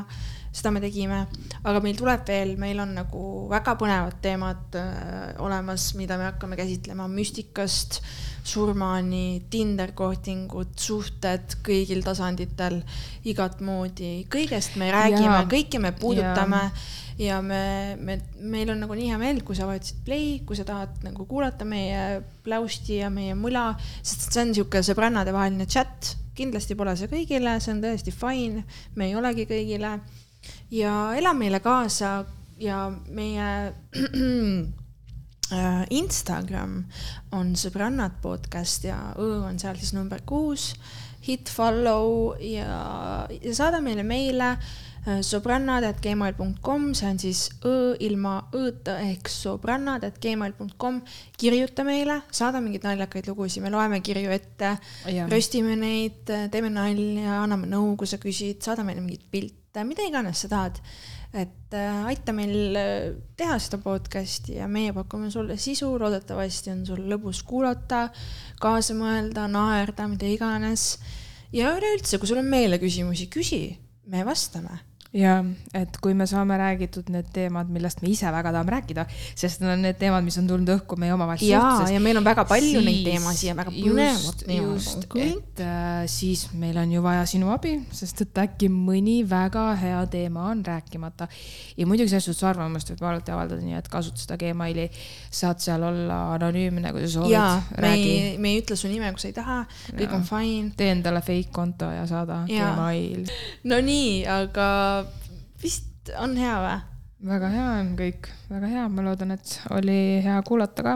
Seda me tegime, aga meil tuleb veel, meil on nagu väga põnevad teemad äh, olemas, mida me hakkame käsitlema. Müstikast surmani, Tinder kohtingud, suhted kõigil tasanditel, igat moodi, kõigest me räägime kõike me puudutame. Ja me, me, meil on nagu nii hea meel, kui sa vajutasid play, kui sa tahad nagu kuulata meie pläusti ja meie mula, sest see on niisugune sõbrannadevaheline chat, kindlasti pole see kõigile, see on täiesti fine, me ei olegi kõigile ja ela meile kaasa ja meie *clears throat* äh, Instagram on sõbrannad podcast ja Õ on seal siis number kuus. Hit follow ja, ja saada meile meile äh, sõbrannad.gmail.com, see on siis õ ilma õ-ta ehk sõbrannad.gmail.com. kirjuta meile, saada mingeid naljakaid lugusid, me loeme kirju ette, röstime neid, teeme nalja, anname nõu, kui sa küsid, saada meile mingeid pilte, mida iganes sa tahad. et äh, aita meil äh, teha seda podcast'i ja meie pakume sulle sisu, loodetavasti on sul lõbus kuulata, kaasa mõelda, naerda, mida iganes. ja üleüldse, kui sul on meeleküsimusi, küsi, me vastame ja et kui me saame räägitud need teemad, millest me ise väga tahame rääkida, sest need on need teemad, mis on tulnud õhku meie omavahelisest ja, suhtlusest. ja meil on väga palju siis, neid teemasid ja väga põnevad teemad. just, et äh, siis meil on ju vaja sinu abi, sest et äkki mõni väga hea teema on rääkimata. ja muidugi selles suhtes arvamust võib alati avaldada, nii et kasuta seda Gmaili, saad seal olla anonüümne, kui sa soovid. me ei, me ei ütle su nime, kui sa ei taha, kõik on fine. tee endale fake konto ja saada ja. Gmail. Nonii, aga vist on hea või? väga hea on kõik, väga hea, ma loodan, et oli hea kuulata ka.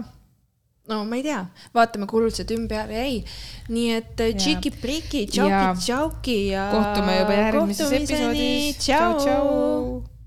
no ma ei tea, vaatame, kuhu see tünn peale jäi. nii et tšiki-priki, tšauki-tšauki ja. kohtume juba järgmises episoodis. tšau, tšau.